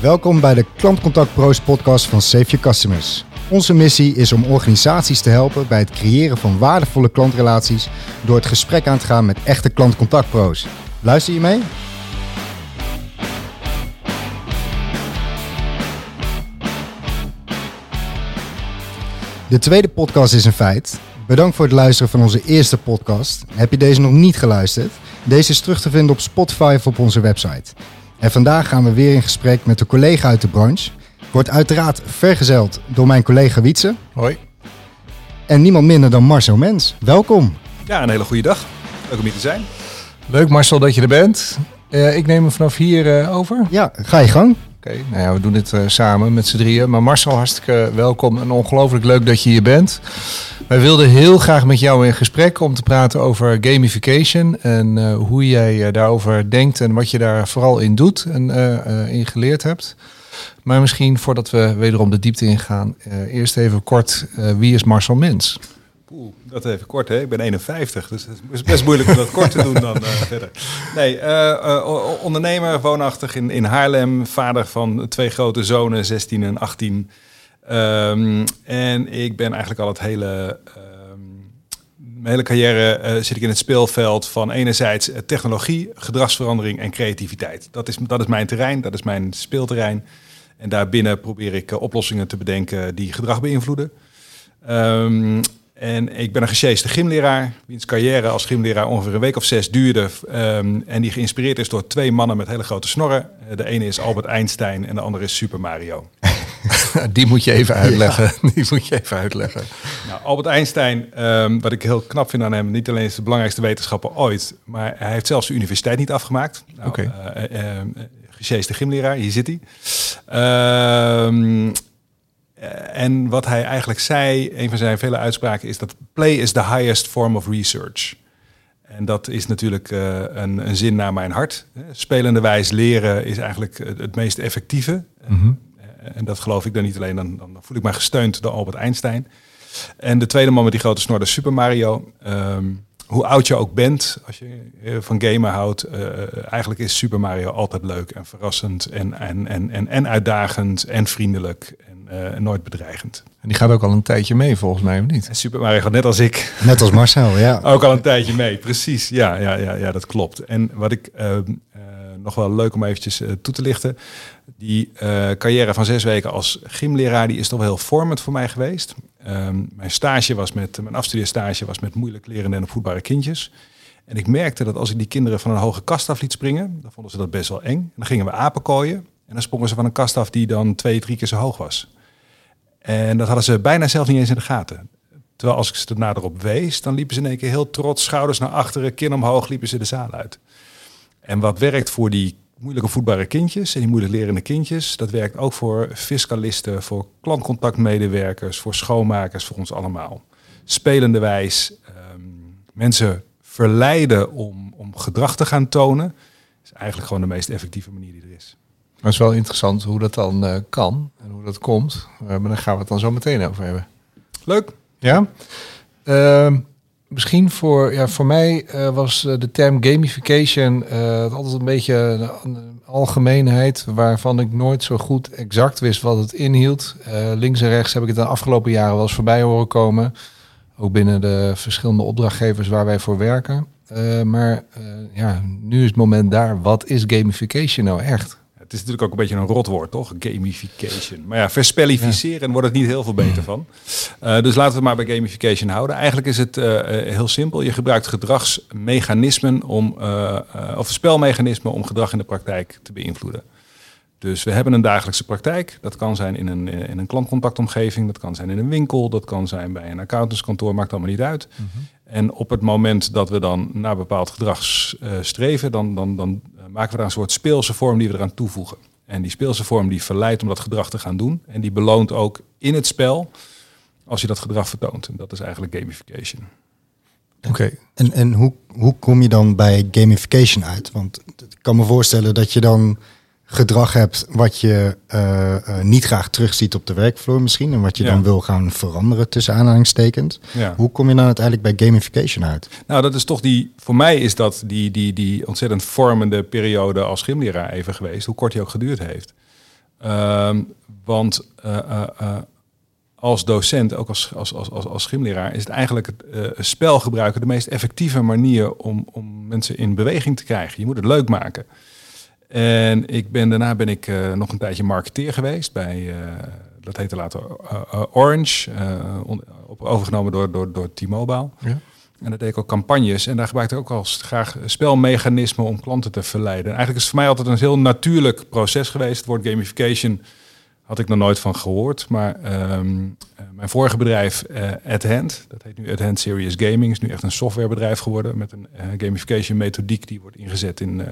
Welkom bij de Klantcontact Pro's podcast van Save Your Customers. Onze missie is om organisaties te helpen bij het creëren van waardevolle klantrelaties door het gesprek aan te gaan met echte klantcontactpro's. Luister je mee? De tweede podcast is een feit. Bedankt voor het luisteren van onze eerste podcast. Heb je deze nog niet geluisterd? Deze is terug te vinden op Spotify of op onze website. En vandaag gaan we weer in gesprek met een collega uit de branche. Ik word uiteraard vergezeld door mijn collega Wietse. Hoi. En niemand minder dan Marcel Mens. Welkom. Ja, een hele goede dag. Leuk om hier te zijn. Leuk Marcel dat je er bent. Uh, ik neem hem vanaf hier uh, over. Ja, ga je gang. Nou ja, we doen dit uh, samen met z'n drieën. Maar Marcel, hartstikke welkom en ongelooflijk leuk dat je hier bent. Wij wilden heel graag met jou in gesprek om te praten over gamification en uh, hoe jij uh, daarover denkt en wat je daar vooral in doet en in geleerd hebt. Maar misschien voordat we wederom de diepte ingaan, eerst even kort, wie is Marcel Mens? Oeh, dat even kort, hè? Ik ben 51, dus het is best moeilijk om dat kort te doen dan verder. Nee, ondernemer, woonachtig in, in Haarlem, vader van twee grote zonen, 16 en 18. Um, en ik ben eigenlijk al het hele, um, mijn hele carrière zit ik in het speelveld van enerzijds technologie, gedragsverandering en creativiteit. Dat is, dat is mijn terrein, dat is mijn speelterrein. En daarbinnen probeer ik oplossingen te bedenken die gedrag beïnvloeden. Um, en ik ben een gesjeeste gymleraar, wiens carrière als gymleraar ongeveer een week of zes duurde. Um, en die geïnspireerd is door twee mannen met hele grote snorren. De ene is Albert Einstein en de andere is Super Mario. Die moet je even uitleggen. Ja. Die moet je even uitleggen. Nou, Albert Einstein, um, wat ik heel knap vind aan hem, niet alleen is de belangrijkste wetenschapper ooit, maar hij heeft zelfs de universiteit niet afgemaakt. Nou, Oké. Okay. Uh, uh, gesjeeste gymleraar, hier zit hij. Uh, en wat hij eigenlijk zei, een van zijn vele uitspraken, is dat play is the highest form of research. En dat is natuurlijk uh, een, een, zin naar mijn hart. Spelende wijs leren is eigenlijk het meest effectieve. Mm -hmm. En dat geloof ik dan niet alleen, dan, dan voel ik me gesteund door Albert Einstein. En de tweede man met die grote snor, de Super Mario. Um, hoe oud je ook bent, als je van gamen houdt, uh, eigenlijk is Super Mario altijd leuk en verrassend en, en, en, en, en uitdagend en vriendelijk en uh, nooit bedreigend. En die gaat ook al een tijdje mee volgens mij, of niet? En Super Mario gaat net als ik. Net als Marcel, ja. ook al een tijdje mee, precies. Ja, ja, ja, ja dat klopt. En wat ik uh, nog wel leuk om eventjes toe te lichten. Die carrière van zes weken als gymleraar, die is toch wel heel vormend voor mij geweest. Um, mijn stage was met, mijn afstudeerstage was met moeilijk lerende en opvoedbare kindjes. En ik merkte dat als ik die kinderen van een hoge kast af liet springen, dan vonden ze dat best wel eng. En dan gingen we apenkooien en dan sprongen ze van een kast af die dan twee, drie keer zo hoog was. En dat hadden ze bijna zelf niet eens in de gaten. Terwijl als ik ze er naderop wees, dan liepen ze in één keer heel trots, schouders naar achteren, kin omhoog, liepen ze de zaal uit. En wat werkt voor die moeilijke voetbare kindjes en die moeilijk lerende kindjes. Dat werkt ook voor fiscalisten, voor klantcontactmedewerkers, voor schoonmakers, voor ons allemaal. Spelende wijs um, mensen verleiden om, om gedrag te gaan tonen, is eigenlijk gewoon de meest effectieve manier die er is. Maar het is wel interessant hoe dat dan uh, kan en hoe dat komt. Uh, maar daar gaan we het dan zo meteen over hebben. Leuk. Ja. Uh, Misschien voor, ja, voor mij uh, was de term gamification altijd een beetje een algemeenheid waarvan ik nooit zo goed exact wist wat het inhield. Links en rechts heb ik het de afgelopen jaren wel eens voorbij horen komen. Ook binnen de verschillende opdrachtgevers waar wij voor werken. maar ja, nu is het moment daar. Wat is gamification nou echt? Het is natuurlijk ook een beetje een rotwoord, toch? Gamification. Maar ja, verspellificeren wordt het niet heel veel beter van. Uh, dus laten we het maar bij gamification houden. Eigenlijk is het uh, heel simpel. Je gebruikt gedragsmechanismen om, of spelmechanismen om gedrag in de praktijk te beïnvloeden. Dus we hebben een dagelijkse praktijk. Dat kan zijn in een, in een klantcontactomgeving, dat kan zijn in een winkel, dat kan zijn bij een accountantskantoor, maakt allemaal niet uit. -hmm. En op het moment dat we dan naar bepaald gedrag streven, dan, dan, dan maken we daar een soort speelse vorm die we eraan toevoegen. En die speelse vorm die verleidt om dat gedrag te gaan doen. En die beloont ook in het spel als je dat gedrag vertoont. En dat is eigenlijk gamification. Oké. Okay. En, en hoe, hoe kom je dan bij gamification uit? Want ik kan me voorstellen dat je dan gedrag hebt wat je uh, uh, niet graag terugziet op de werkvloer misschien. En wat je ja. dan wil gaan veranderen tussen aanhalingstekens. Ja. Hoe kom je dan uiteindelijk bij gamification uit? Nou, dat is toch die, voor mij is dat die, die, die ontzettend vormende periode als gymleraar even geweest. Hoe kort die ook geduurd heeft. Ehm, want eh, eh, eh, als docent, ook als, als, als, als, als schimleraar, is het eigenlijk het eh, spel gebruiken de meest effectieve manier om, om mensen in beweging te krijgen. Je moet het leuk maken. En ik ben, daarna ben ik eh, nog een tijdje marketeer geweest bij, eh, dat heette later eh, Orange, on- op, overgenomen door, door, door T-Mobile. Ja. En dat deed ik ook campagnes. En daar gebruikte ik ook al graag spelmechanismen om klanten te verleiden. En eigenlijk is het voor mij altijd een heel natuurlijk proces geweest. Het woord gamification had ik nog nooit van gehoord. Maar ehm, eh, mijn vorige bedrijf, eh AdHand, dat heet nu AdHand Serious Gaming, is nu echt een softwarebedrijf geworden met een gamification methodiek die wordt ingezet in,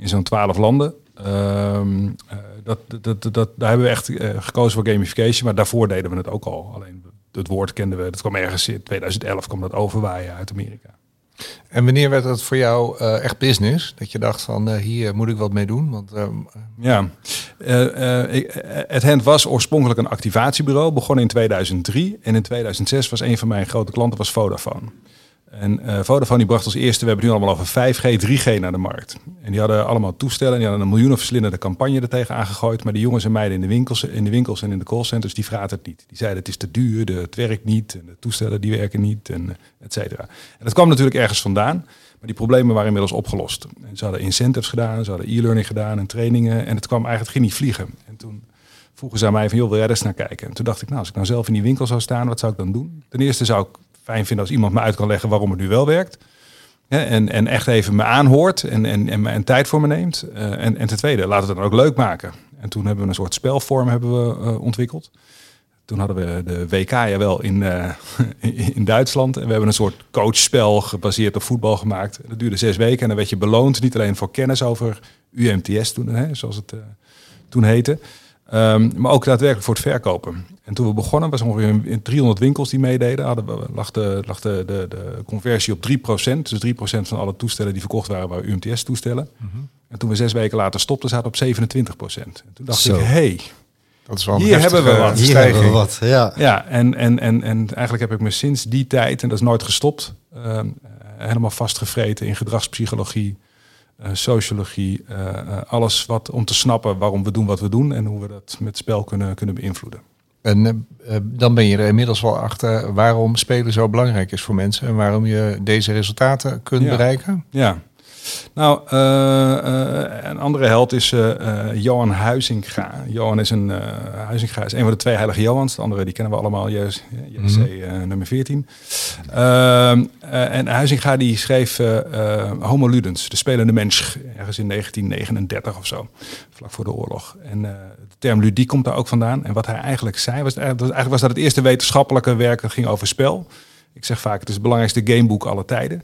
in zo'n twaalf landen. Eh, dat, dat, dat, daar hebben we echt eh, gekozen voor gamification, maar daarvoor deden we het ook al. Alleen het woord kenden we, dat kwam ergens in 2011, kwam dat overwaaien uit Amerika. En wanneer werd dat voor jou eh, echt business? Dat je dacht van hier moet ik wat mee doen? Want ehm, Ja, het Hand was oorspronkelijk een activatiebureau, begonnen in 2003. En in 2006 was een van mijn grote klanten was Vodafone. En eh, Vodafone die bracht als eerste, we hebben nu allemaal over 5G, 3G naar de markt. En die hadden allemaal toestellen, die hadden een miljoenenverslindende campagne er tegen aangegooid. Maar de jongens en meiden in de, winkels, in de winkels en in de callcenters, die vragen het niet. Die zeiden het is te duur, het werkt niet, en de toestellen die werken niet, en eh, et cetera. En dat kwam natuurlijk ergens vandaan. Maar die problemen waren inmiddels opgelost. En ze hadden incentives gedaan, ze hadden e-learning gedaan en trainingen. En het kwam eigenlijk, het ging niet vliegen. En toen vroegen ze aan mij van, joh, wil jij er eens naar kijken? En toen dacht ik, nou, als ik nou zelf in die winkel zou staan, wat zou ik dan doen? Ten eerste zou ik fijn vinden als iemand me uit kan leggen waarom het nu wel werkt. En, en echt even me aanhoort en, en, en, en tijd voor me neemt. Eh, en, en ten tweede, laten we het dan ook leuk maken. En toen hebben we een soort spelvorm hebben we, eh, ontwikkeld. Toen hadden we de WK wel in, eh, in Duitsland. En we hebben een soort coachspel gebaseerd op voetbal gemaakt. Dat duurde zes weken en dan werd je beloond. Niet alleen voor kennis over UMTS toen, hè, zoals het toen heette. Ehm, maar ook daadwerkelijk voor het verkopen. En toen we begonnen, was ongeveer in- in 300 winkels die meededen. Hadden we, lag de, lag de, de, de conversie op 3%. Dus 3% van alle toestellen die verkocht waren, waren UMTS-toestellen. En toen we zes weken later stopten, zaten we op 27%. En toen dacht Zo. ik, hey, dat is wel een Hier hebben we wat. Hier stijging. hebben we wat. Ja. ja, en, en, en, en eigenlijk heb ik me sinds die tijd, en dat is nooit gestopt, ehm, eh, helemaal vastgevreten in gedragspsychologie, sociologie, eh, eh, alles wat om te snappen waarom we doen wat we doen en hoe we dat met spel kunnen, kunnen beïnvloeden. En eh, eh, dan ben je er inmiddels wel achter waarom spelen zo belangrijk is voor mensen en waarom je deze resultaten kunt Ja. bereiken. Ja. Nou, eh, eh, een andere held is eh, Johan Huizinga. Johan is een, Huizinga is een van de twee heilige Johans. De andere die kennen we allemaal, JC, eh, nummer 14. Ehm, eh, en Huizinga die schreef Homo Ludens, de spelende mens, ergens in 1939 of zo, vlak voor de oorlog. En de term ludiek komt daar ook vandaan. En wat hij eigenlijk zei, was, eigenlijk was dat het eerste wetenschappelijke werk dat ging over spel. Ik zeg vaak, het is het belangrijkste gameboek aller tijden.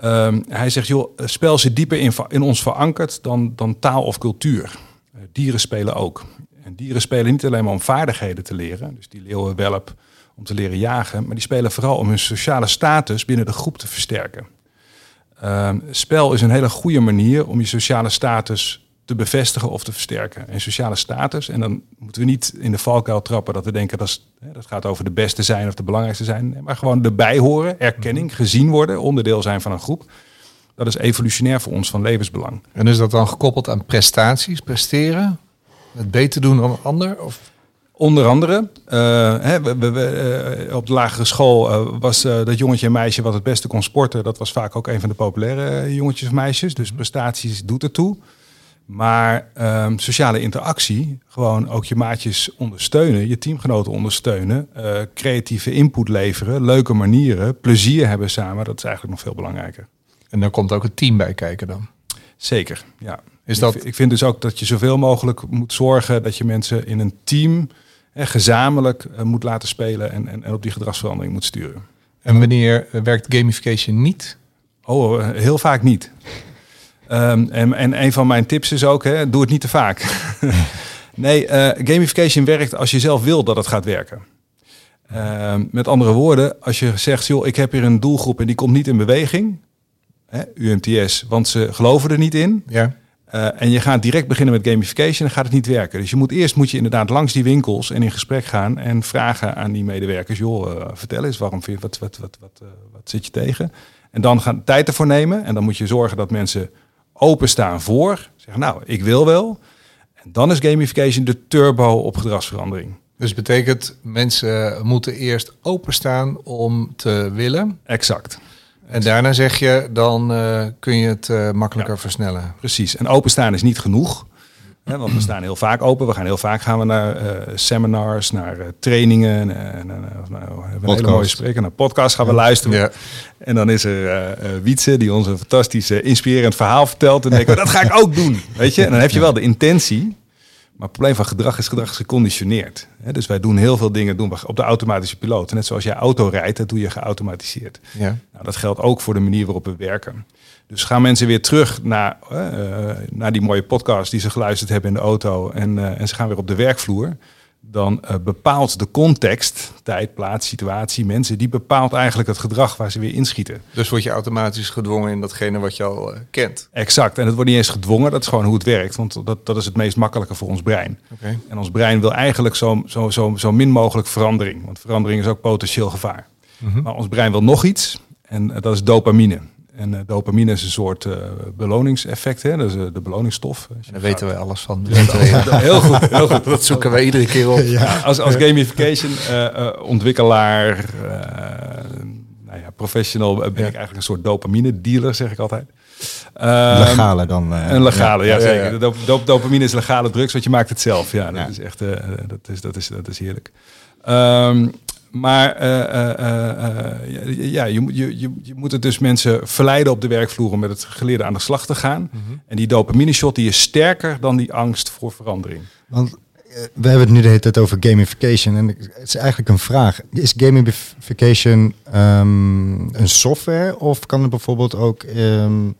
Ehm, hij zegt, joh, spel zit dieper in, in ons verankerd dan, dan taal of cultuur. Eh, dieren spelen ook. En dieren spelen niet alleen maar om vaardigheden te leren, dus die leeuwenwelp om te leren jagen, maar die spelen vooral om hun sociale status binnen de groep te versterken. Ehm, spel is een hele goede manier om je sociale status te bevestigen of te versterken. En sociale status, en dan moeten we niet in de valkuil trappen dat we denken dat, is, hè, dat gaat over de beste zijn of de belangrijkste zijn, maar gewoon erbij horen, erkenning, gezien worden, onderdeel zijn van een groep. Dat is evolutionair voor ons van levensbelang. En is dat dan gekoppeld aan prestaties, presteren, het beter doen dan een ander? Of Onder andere, hè, we, we- we, eh, op de lagere school eh, was dat jongetje en meisje wat het beste kon sporten. Dat was vaak ook een van de populaire jongetjes of meisjes. Dus prestaties doet ertoe. Maar ehm, sociale interactie, gewoon ook je maatjes ondersteunen, je teamgenoten ondersteunen, eh, creatieve input leveren, leuke manieren, plezier hebben samen, dat is eigenlijk nog veel belangrijker. en dan komt ook het team bij kijken dan. Zeker, ja. Is Ik dat vind- Ik vind dus ook dat je zoveel mogelijk moet zorgen dat je mensen in een team hè, gezamenlijk eh, moet laten spelen en, en, en op die gedragsverandering moet sturen. en wanneer werkt gamification niet? Oh, eh, heel vaak niet. Ehm, en, en een van mijn tips is ook, hè, doe het niet te vaak. nee, eh, gamification werkt als je zelf wil dat het gaat werken. Ehm, met andere woorden, als je zegt, joh, ik heb hier een doelgroep en die komt niet in beweging, hè, UMTS, want ze geloven er niet in. Ja. Eh, en je gaat direct beginnen met gamification, dan gaat het niet werken. Dus je moet eerst moet je inderdaad langs die winkels en in gesprek gaan en vragen aan die medewerkers: joh, eh, vertel eens, waarom vind je, wat, wat, wat, wat, wat zit je tegen? En dan gaan tijd ervoor nemen. En dan moet je zorgen dat mensen openstaan voor. Zeggen, nou, ik wil wel. En dan is gamification de turbo op gedragsverandering. Dus betekent mensen moeten eerst openstaan om te willen. Exact. En daarna zeg je, dan uh, kun je het uh, makkelijker Ja. versnellen. Precies. En openstaan is niet genoeg. Want we staan heel vaak open. We gaan heel vaak gaan we naar eh, seminars, naar eh, trainingen. En, en, en, of nou, we hebben een hele Podcast. mooie spreker. Naar podcast gaan we luisteren. Ja. En dan is er eh eh, Wietse die ons een fantastisch eh, inspirerend verhaal vertelt. En dan denk ik, oh, dat ga ik ook doen. Weet je? En dan heb je wel de intentie. Maar het probleem van gedrag is gedrag is geconditioneerd. Dus wij doen heel veel dingen doen we op de automatische piloot. Net zoals jij auto rijdt, dat doe je geautomatiseerd. Ja. Nou, dat geldt ook voor de manier waarop we werken. Dus gaan mensen weer terug naar, eh, naar die mooie podcast die ze geluisterd hebben in de auto en, eh, en ze gaan weer op de werkvloer. Dan eh, bepaalt de context, tijd, plaats, situatie, mensen, die bepaalt eigenlijk het gedrag waar ze weer inschieten. Dus word je automatisch gedwongen in datgene wat je al kent. Exact. En het wordt niet eens gedwongen, dat is gewoon hoe het werkt. Want dat, dat is het meest makkelijke voor ons brein. Oké. En ons brein wil eigenlijk zo, zo, zo, zo min mogelijk verandering. Want verandering is ook potentieel gevaar. Maar ons brein wil nog iets. En dat is dopamine. En eh, dopamine is een soort eh, beloningseffect. Hè? Dat is eh, de beloningsstof. Daar weten wij alles van. Dat weten wij, ja. Heel goed, heel goed. Dat zoeken wij iedere keer op. Ja, als, als gamification ontwikkelaar, eh, nou ja, professional, ben Ja. ik eigenlijk een soort dopamine dealer, zeg ik altijd. Ehm, Legale dan. eh, Een legale, ja, zeker. ja. De dop- dop- dopamine is legale drugs, want je maakt het zelf. Ja, dat Ja. is echt, eh, dat, is, dat, is, dat is heerlijk. Ehm, maar eh, eh, eh, ja, je, moet- je, je, je moet het dus mensen verleiden op de werkvloer om met het geleerde aan de slag te gaan. En die dopamine shot die is sterker dan die angst voor verandering. Want we hebben het nu de hele tijd over gamification. En het is eigenlijk een vraag. Is gamification ehm, een software? Of kan het bijvoorbeeld ook ehm,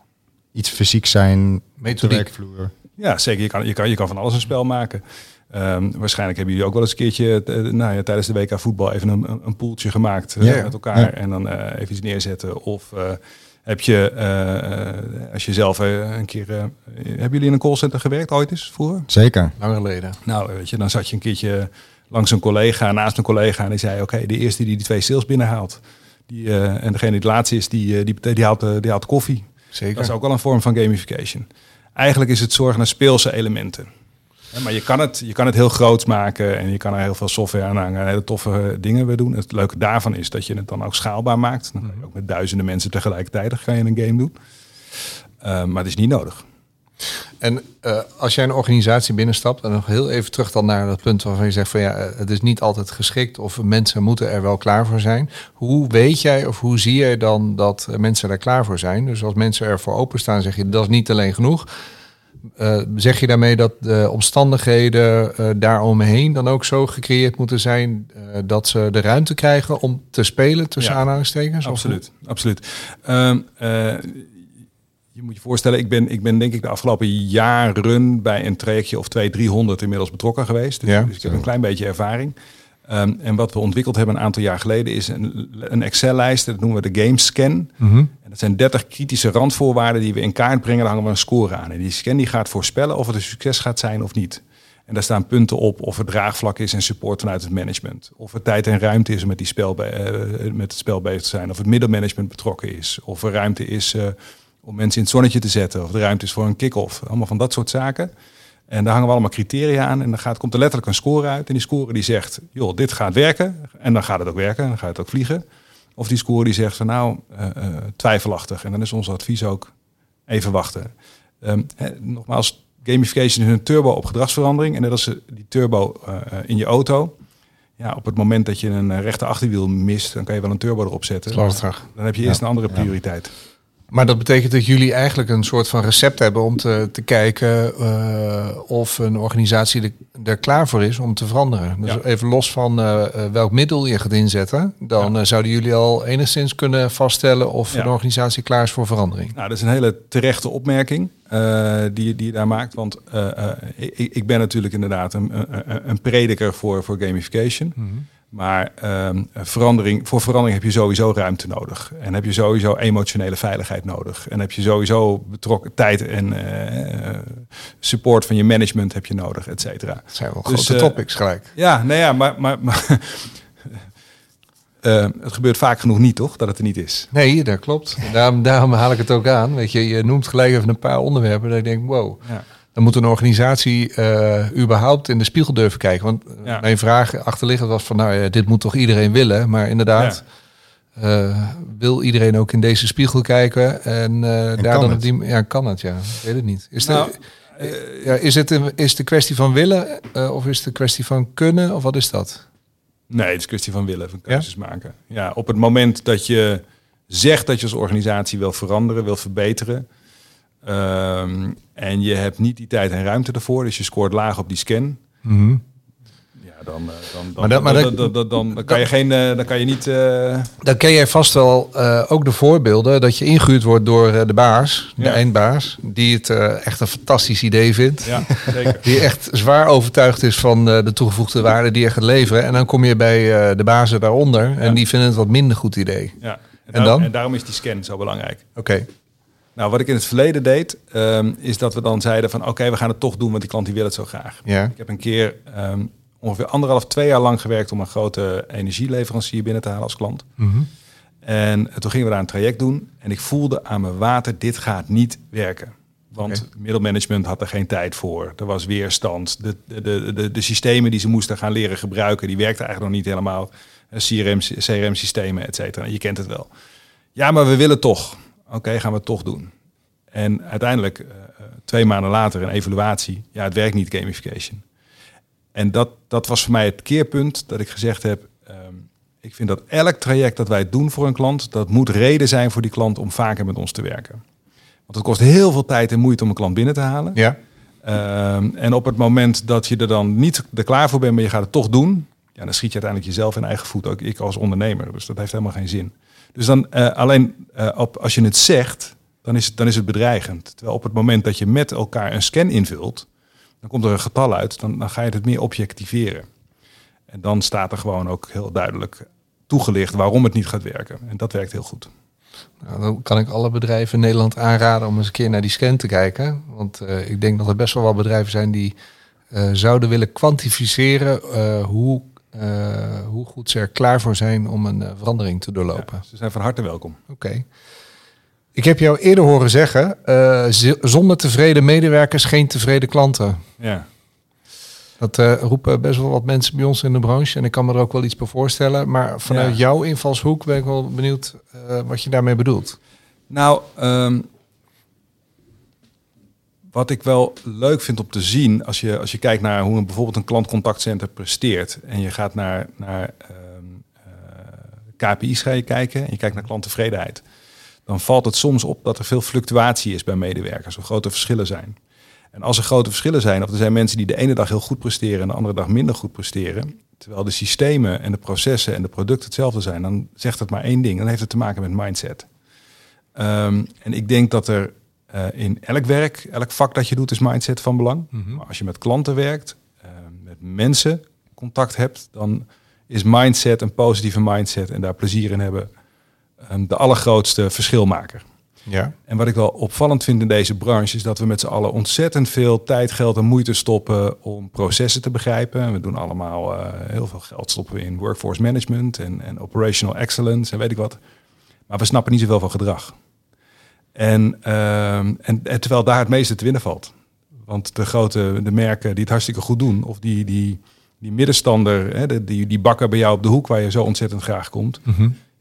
iets fysiek zijn op de Methodiek. werkvloer? Ja, zeker. Je kan, je kan, je kan van alles een spel maken. Ehm, waarschijnlijk hebben jullie ook wel eens een keertje eh, nou ja, tijdens de WK voetbal even een, een, poeltje gemaakt eh, met elkaar en dan eh, even iets neerzetten. Of eh, heb je, als je zelf een keer, eh, hebben jullie in een callcenter gewerkt ooit eens vroeger? Zeker. Lang geleden. Nou, weet je, dan zat je een keertje langs een collega, naast een collega en die zei, oké, de eerste die die twee sales binnenhaalt, die, eh, en degene die het laatste is, die, die, die, haalt, die haalt koffie. Zeker. Dat is ook wel een vorm van gamification. Eigenlijk is het zorgen naar speelse elementen. Ja, maar je kan, het, je kan het heel groot maken en je kan er heel veel software aan hangen en hele toffe eh, dingen weer doen. Het leuke daarvan is dat je het dan ook schaalbaar maakt. Dan kan je ook met duizenden mensen tegelijkertijd kan je een game doen. Eh, maar het is niet nodig. En eh, als jij een organisatie binnenstapt, en nog heel even terug dan naar dat punt waarvan je zegt van ja, het is niet altijd geschikt of mensen moeten er wel klaar voor zijn. Hoe weet jij of hoe zie jij dan dat mensen er klaar voor zijn? Dus als mensen ervoor openstaan, zeg je dat is niet alleen genoeg. Eh, zeg je daarmee dat de omstandigheden eh daaromheen dan ook zo gecreëerd moeten zijn eh, dat ze de ruimte krijgen om te spelen tussen Ja, aanhalingstekens? Absoluut, absoluut. Ehm, eh, je moet je voorstellen, ik ben, ik ben denk ik de afgelopen jaren bij een trajectje of 200, 300 inmiddels betrokken geweest. Dus, Ja. dus ik heb een klein beetje ervaring. Ehm, en wat we ontwikkeld hebben een aantal jaar geleden is een, een Excel-lijst, dat noemen we de Game Scan. Mhm. En dat zijn 30 kritische randvoorwaarden die we in kaart brengen. Daar hangen we een score aan. En die scan die gaat voorspellen of het een succes gaat zijn of niet. En daar staan punten op of het draagvlak is en support vanuit het management. Of er tijd en ruimte is om met, die spel, be- eh, met het spel bezig te zijn. Of het middelmanagement betrokken is. Of er ruimte is eh, om mensen in het zonnetje te zetten. Of er ruimte is voor een kick-off. Allemaal van dat soort zaken. En daar hangen we allemaal criteria aan. En dan gaat, komt er letterlijk een score uit. En die score die zegt, joh, dit gaat werken. En dan gaat het ook werken. En dan gaat het ook vliegen. Of die score die zegt van nou, eh, eh, twijfelachtig. En dan is ons advies ook even wachten. Ehm, nogmaals, gamification is een turbo op gedragsverandering. En net als eh, die turbo in je auto. Ja, op het moment dat je een rechter achterwiel mist, dan kan je wel een turbo erop zetten. Dan heb je eerst een andere prioriteit. Maar dat betekent dat jullie eigenlijk een soort van recept hebben om te, te kijken eh, of een organisatie er, er klaar voor is om te veranderen. Dus Ja. even los van eh, eh, welk middel je gaat inzetten, dan zouden jullie al enigszins kunnen vaststellen of Ja. een organisatie klaar is voor verandering. Nou, dat is een hele terechte opmerking die, die je daar maakt. Want ik, ik ben natuurlijk inderdaad een, een, prediker voor, voor gamification. Maar ehm, verandering, voor verandering heb je sowieso ruimte nodig. En heb je sowieso emotionele veiligheid nodig. En heb je sowieso betrokken tijd en eh, support van je management heb je nodig, et cetera. Dat zijn wel Dus, grote eh, topics gelijk. Ja, nou ja, maar, maar, maar eh, het gebeurt vaak genoeg niet, toch? Dat het er niet is. Nee, dat klopt. Daarom, daarom haal ik het ook aan. Weet je, je noemt gelijk even een paar onderwerpen dat ik denk, wow, Ja. Dan moet een organisatie eh, überhaupt in de spiegel durven kijken. Want eh, Ja. mijn vraag achterliggend was van, nou ja, dit moet toch iedereen willen? Maar inderdaad, eh, wil iedereen ook in deze spiegel kijken? En, eh daar kan dan op het? die, ja, kan het, ja. Ik weet het niet. Is, Nou, de, ja, is het een, is de kwestie van willen of is het de kwestie van kunnen? Of wat is dat? Nee, het is een kwestie van willen, van keuzes maken. Ja, op het moment dat je zegt dat je als organisatie wil veranderen, wil verbeteren. Ehm, en je hebt niet die tijd en ruimte ervoor, dus je scoort laag op die scan. Ja, dan, eh, dan, dan, Maar dat- maar dan, dat- dan, dan, dan, dan kan je geen, eh, dan kan je niet. eh, Dan ken jij vast wel ook de voorbeelden dat je ingehuurd wordt door de baas, de Ja. eindbaas, die het echt een fantastisch idee vindt. ja, zeker. Die echt zwaar overtuigd is van de toegevoegde waarde die je gaat leveren. En dan kom je bij de bazen daaronder en die vinden het wat minder goed idee. Ja. En, dan? daarom, en daarom is die scan zo belangrijk. Oké. Nou, wat ik in het verleden deed, ehm, is dat we dan zeiden van oké, we gaan het toch doen, want die klant die wil het zo graag. Ja. Ik heb een keer ehm, ongeveer anderhalf, twee jaar lang gewerkt om een grote energieleverancier binnen te halen als klant. Mhm. En toen gingen we daar een traject doen en ik voelde aan mijn water, dit gaat niet werken. Want middelmanagement had er geen tijd voor. Er was weerstand. De, de, de, de, systemen die ze moesten gaan leren gebruiken, die werkten eigenlijk nog niet helemaal. Eh, CRM, CRM-systemen, et cetera. Je kent het wel. Ja, maar we willen toch. Oké, gaan we het toch doen. En uiteindelijk, eh, eh, twee maanden later, een evaluatie. Ja, het werkt niet, gamification. En dat, dat was voor mij het keerpunt dat ik gezegd heb... ehm, ik vind dat elk traject dat wij doen voor een klant... dat moet reden zijn voor die klant om vaker met ons te werken. Want het kost heel veel tijd en moeite om een klant binnen te halen. Ja. Ehm, en op het moment dat je er dan niet er klaar voor bent, maar je gaat het toch doen, ja, dan schiet je uiteindelijk jezelf in eigen voet. Ook ik als ondernemer. Dus dat heeft helemaal geen zin. Dus dan eh, alleen eh, op, als je het zegt, dan is het, dan is het bedreigend. Terwijl op het moment dat je met elkaar een scan invult, dan komt er een getal uit, dan, dan ga je het meer objectiveren. En dan staat er gewoon ook heel duidelijk toegelicht waarom het niet gaat werken. En dat werkt heel goed. Nou, dan kan ik alle bedrijven in Nederland aanraden om eens een keer naar die scan te kijken. Want eh, ik denk dat er best wel wat bedrijven zijn die zouden willen kwantificeren hoe, eh, hoe goed ze er klaar voor zijn om een eh, verandering te doorlopen. Ja, ze zijn van harte welkom. Oké. Ik heb jou eerder horen zeggen, eh, zonder tevreden medewerkers geen tevreden klanten. Ja. Dat roepen best wel wat mensen bij ons in de branche. En ik kan me er ook wel iets bij voorstellen. Maar vanuit Ja. jouw invalshoek ben ik wel benieuwd wat je daarmee bedoelt. Nou, ehm, wat ik wel leuk vind om te zien, als je, als je kijkt naar hoe een, bijvoorbeeld een klantcontactcenter presteert en je gaat naar, naar ehm, eh, KPI's ga je kijken en je kijkt naar klanttevredenheid, dan valt het soms op dat er veel fluctuatie is bij medewerkers, er grote verschillen zijn. En als er grote verschillen zijn, of er zijn mensen die de ene dag heel goed presteren en de andere dag minder goed presteren, terwijl de systemen en de processen en de producten hetzelfde zijn, dan zegt het maar één ding, dan heeft het te maken met mindset. Ehm, en ik denk dat er eh, in elk werk, elk vak dat je doet, is mindset van belang. Maar als je met klanten werkt, eh, met mensen contact hebt, dan is mindset een positieve mindset en daar plezier in hebben ehm, de allergrootste verschilmaker. Ja. En wat ik wel opvallend vind in deze branche is dat we met z'n allen ontzettend veel tijd, geld en moeite stoppen om processen te begrijpen. We doen allemaal eh, heel veel geld stoppen we in workforce management en, en operational excellence en weet ik wat. Maar we snappen niet zoveel van gedrag. En, ehm, en, en terwijl daar het meeste te winnen valt. Want de grote de merken die het hartstikke goed doen, of die, die, die middenstander, hè, de- die, die bakker bij jou op de hoek waar je zo ontzettend graag komt.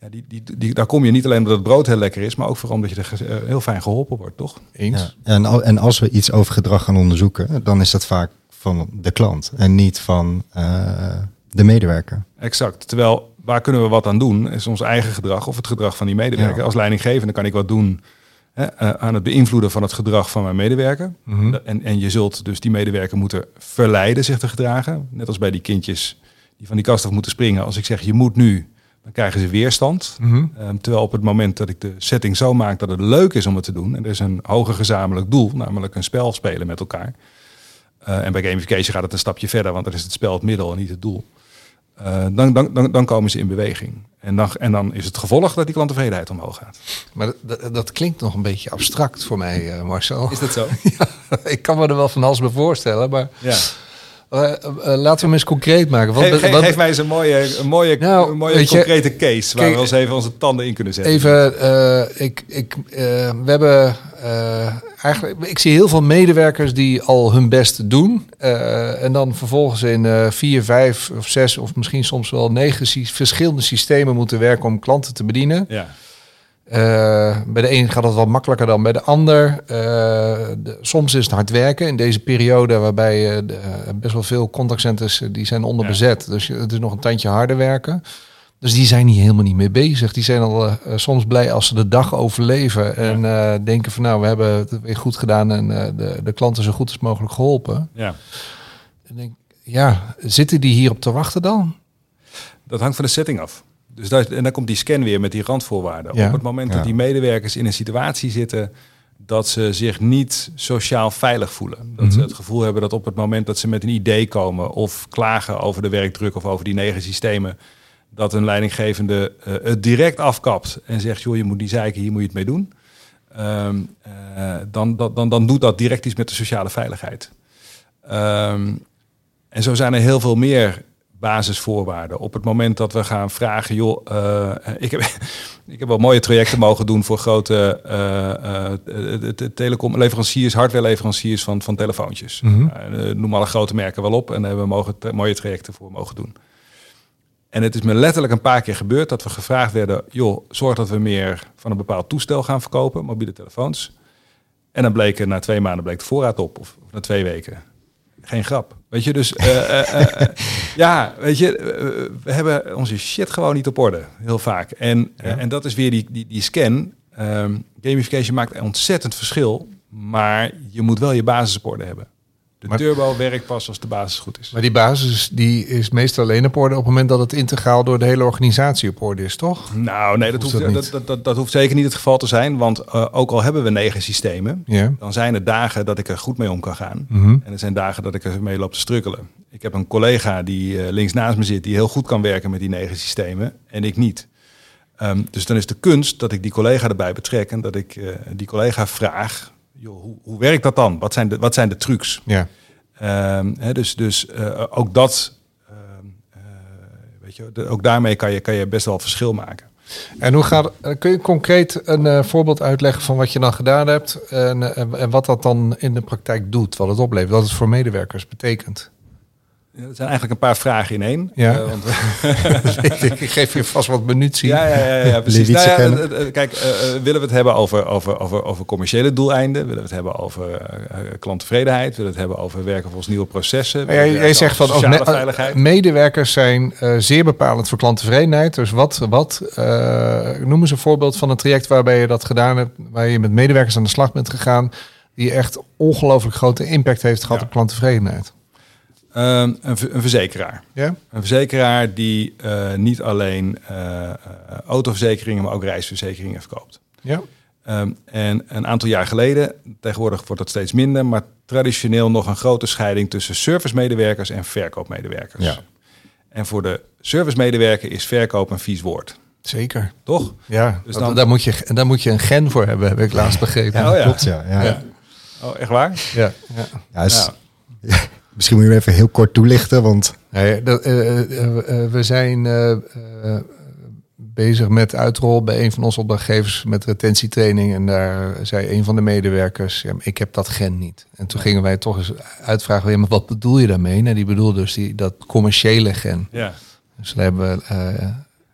Ja, die, die, die, daar kom je niet alleen omdat het brood heel lekker is, maar ook vooral omdat je er eh, heel fijn geholpen wordt, toch? Eens. Ja. En, al- en als we iets over gedrag gaan onderzoeken, dan is dat vaak van de klant en niet van eh, de medewerker. Exact. Terwijl, waar kunnen we wat aan doen? Is ons eigen gedrag of het gedrag van die medewerker. Ja. Als leidinggevende kan ik wat doen hè, eh, aan het beïnvloeden van het gedrag van mijn medewerker. Mhm. En, en je zult dus die medewerker moeten verleiden zich te gedragen. Net als bij die kindjes die van die kast af moeten springen. Als ik zeg, je moet nu, dan krijgen ze weerstand. Mhm. Ehm, terwijl op het moment dat ik de setting zo maak dat het leuk is om het te doen, en er is een hoger gezamenlijk doel, namelijk een spel spelen met elkaar. Eh, en bij gamification gaat het een stapje verder, want dan is het spel het middel en niet het doel. Eh, dan, dan, dan, dan komen ze in beweging. En dan, en dan is het gevolg dat die klanttevredenheid omhoog gaat. Maar dat, klinkt nog een beetje abstract voor mij, eh, Marcel. Is dat zo? ja, ik kan me er wel van alles bij voorstellen, maar Ja. Eh, eh, laten we hem eens concreet maken. Wat, Geef, geef- wat- geef mij eens een mooie, een mooie, Nou, een mooie je, concrete case waar kijk, we eens even onze tanden in kunnen zetten. Even, eh, ik, ik, we hebben eigenlijk, ik zie heel veel medewerkers die al hun best doen. en dan vervolgens in vier, vijf of zes of misschien soms wel negen sy- verschillende systemen moeten werken om klanten te bedienen. Ja. Eh, bij de een gaat het wat makkelijker dan bij de ander. Eh, de- soms is het hard werken in deze periode waarbij de, eh, best wel veel contactcenters die zijn onderbezet. Dus je- het is nog een tandje harder werken. Dus die zijn hier helemaal niet mee bezig. Die zijn al soms blij als ze de dag overleven en denken van nou we hebben het weer goed gedaan en de, de klanten zo goed als mogelijk geholpen. ja. En denk, ja, zitten die hierop te wachten dan? Dat hangt van de setting af. Dus daar, en dan komt die scan weer met die randvoorwaarden. Ja. Op het moment dat die medewerkers in een situatie zitten dat ze zich niet sociaal veilig voelen. Dat ze Mhm. het gevoel hebben dat op het moment dat ze met een idee komen of klagen over de werkdruk of over die negen systemen, dat een leidinggevende eh, het direct afkapt en zegt, joh, je moet die zeiken, hier moet je het mee doen. Ehm, eh, dan, dan, dan, dan doet dat direct iets met de sociale veiligheid. Ehm, en zo zijn er heel veel meer basisvoorwaarden. Op het moment dat we gaan vragen, joh, eh, ik, heb, ik heb wel mooie trajecten mogen doen voor grote eh, eh, de- de telecomleveranciers, hardwareleveranciers van, van telefoontjes. Mhm. Eh, noem alle grote merken wel op en daar hebben we mogen, mooie trajecten voor mogen doen. En het is me letterlijk een paar keer gebeurd dat we gevraagd werden, joh, zorg dat we meer van een bepaald toestel gaan verkopen, mobiele telefoons. En dan bleek er na twee maanden bleek de voorraad op, of, of na twee weken. Geen grap. Weet je, dus eh, eh, eh, ja, weet je, we hebben onze shit gewoon niet op orde, heel vaak. En, Ja. en dat is weer die, die, die scan. Ehm, gamification maakt een ontzettend verschil, maar je moet wel je basis op orde hebben. De Maar- turbo werkt pas als de basis goed is. Maar die basis die is meestal alleen op orde op het moment dat het integraal door de hele organisatie op orde is, toch? Nou, nee, dat Hoeft hoeft, dat dat, dat, dat, dat hoeft zeker niet het geval te zijn. Want eh, ook al hebben we negen systemen, dan zijn er dagen dat ik er goed mee om kan gaan. Mhm. En er zijn dagen dat ik er mee loop te strukkelen. Ik heb een collega die eh, links naast me zit, die heel goed kan werken met die negen systemen. En ik niet. Ehm, dus dan is de kunst dat ik die collega erbij betrek. En dat ik eh, die collega vraag, joh, hoe, hoe werkt dat dan? Wat zijn de, wat zijn de trucs? Ja. Ehm, hè, dus dus eh, ook dat, ehm, eh, weet je, de- ook daarmee kan je, kan je best wel verschil maken. En hoe gaat, eh, kun je concreet een voorbeeld uitleggen van wat je dan gedaan hebt en, en, en wat dat dan in de praktijk doet, wat het oplevert, wat het voor medewerkers betekent? Ja, Dat zijn eigenlijk een paar vragen in één. Ja. Eh, want, ik geef je vast wat munitie. ja, ja, ja, ja, precies. Nou ja, kijk, eh, eh, willen we het hebben over, over, over, over commerciële doeleinden? Willen we het hebben over klanttevredenheid? Willen we het hebben over werken volgens nieuwe processen? Jij, zegt van ook me- veiligheid? medewerkers zijn zeer bepalend voor klanttevredenheid. Dus wat, wat noem eens een voorbeeld van een traject waarbij je dat gedaan hebt, waar je met medewerkers aan de slag bent gegaan, die echt ongelooflijk grote impact heeft gehad Ja. op klanttevredenheid. Ehm, een, ver- een verzekeraar. Ja? Een verzekeraar die eh, niet alleen eh, eh, autoverzekeringen, maar ook reisverzekeringen verkoopt. Ja. Ehm, en een aantal jaar geleden, tegenwoordig wordt dat steeds minder, maar traditioneel nog een grote scheiding tussen servicemedewerkers en verkoopmedewerkers. Ja. En voor de servicemedewerker is verkoop een vies woord, Zeker. toch? Ja, Dus dan- daar, moet je, daar moet je een gen voor hebben, heb ik laatst begrepen. Ja, Oh ja. klopt ja. ja. Ja. Oh, echt waar? Ja, ja. Ja, is- Ja. Misschien moet je hem even heel kort toelichten, want Nee, dat, eh, eh, eh, we zijn bezig met uitrol bij een van onze opdrachtgevers met retentietraining. En daar zei een van de medewerkers, ja, ik heb dat gen niet. En toen gingen wij toch eens uitvragen, ja, maar wat bedoel je daarmee? Nou, die bedoelde dus die, dat commerciële gen. Ja. Dus daar hebben we... eh,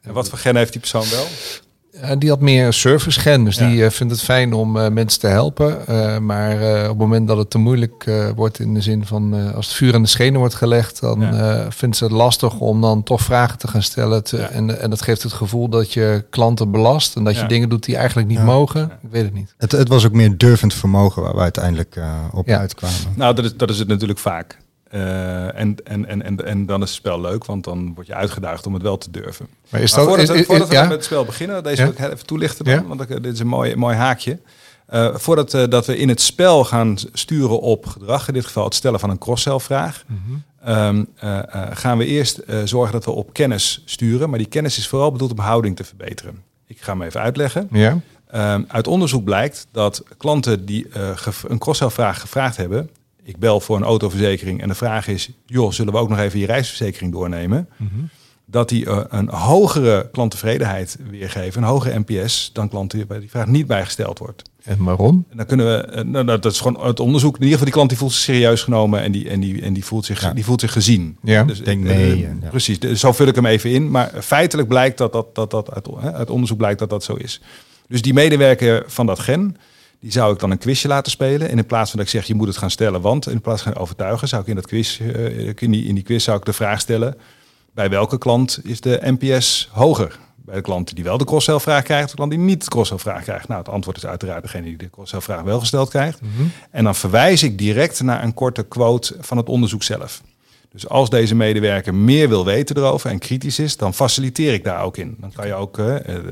En wat voor gen heeft die persoon wel? Uh, die had meer service gen, dus Ja. die uh, vindt het fijn om uh, mensen te helpen. Uh, maar op het moment dat het te moeilijk wordt in de zin van als het vuur aan de schenen wordt gelegd, dan Ja. vindt ze het lastig om dan toch vragen te gaan stellen. Te, Ja. en, en dat geeft het gevoel dat je klanten belast en dat Ja. je dingen doet die eigenlijk niet Ja. mogen. Ik weet het niet. het, het was ook meer durvend vermogen waar we uiteindelijk uh, op Ja. uitkwamen. Nou, dat is, dat is het natuurlijk vaak. Uh, en, en, en, en, en dan is het spel leuk, want dan word je uitgedaagd om het wel te durven. Maar is dat, voordat we, met het spel beginnen, deze wil ik even toelichten dan, want ik, dit is een mooi, mooi haakje. Uh, voordat uh, dat we in het spel gaan sturen op gedrag, in dit geval het stellen van een cross-sell-vraag, Mhm. um, uh, gaan we eerst zorgen dat we op kennis sturen. Maar die kennis is vooral bedoeld om houding te verbeteren. Ik ga hem even uitleggen. Ja? Um, uit onderzoek blijkt dat klanten die een cross-sell-vraag gevraagd hebben, ik bel voor een autoverzekering en de vraag is, joh, zullen we ook nog even je reisverzekering doornemen? Mhm. dat die eh, een hogere klanttevredenheid weergeven, een hogere NPS, dan klanten bij die vraag niet bijgesteld wordt. En waarom? En dan kunnen we, eh, nou, dat is gewoon het onderzoek. In ieder geval, die klant die voelt zich serieus genomen en die, en die, en die, voelt, zich, Ja. die voelt zich gezien. Ja. Dus, Denk eh, mee ja. Precies, dus zo vul ik hem even in. Maar feitelijk blijkt dat dat, dat, dat uit, uit onderzoek blijkt dat dat zo is. Dus die medewerker van dat gen, die zou ik dan een quizje laten spelen. En in plaats van dat ik zeg, je moet het gaan stellen, want in plaats van gaan overtuigen, zou ik in dat quiz, eh, in, die, in die quiz zou ik de vraag stellen, bij welke klant is de NPS hoger? Bij de klant die wel de cross-sell vraag krijgt, of de klant die niet de cross-sell vraag krijgt. Nou, het antwoord is uiteraard degene die de cross-sell vraag wel gesteld krijgt. En dan verwijs ik direct naar een korte quote van het onderzoek zelf. Dus als deze medewerker meer wil weten erover en kritisch is, dan faciliteer ik daar ook in. Dan kan je ook, eh, eh,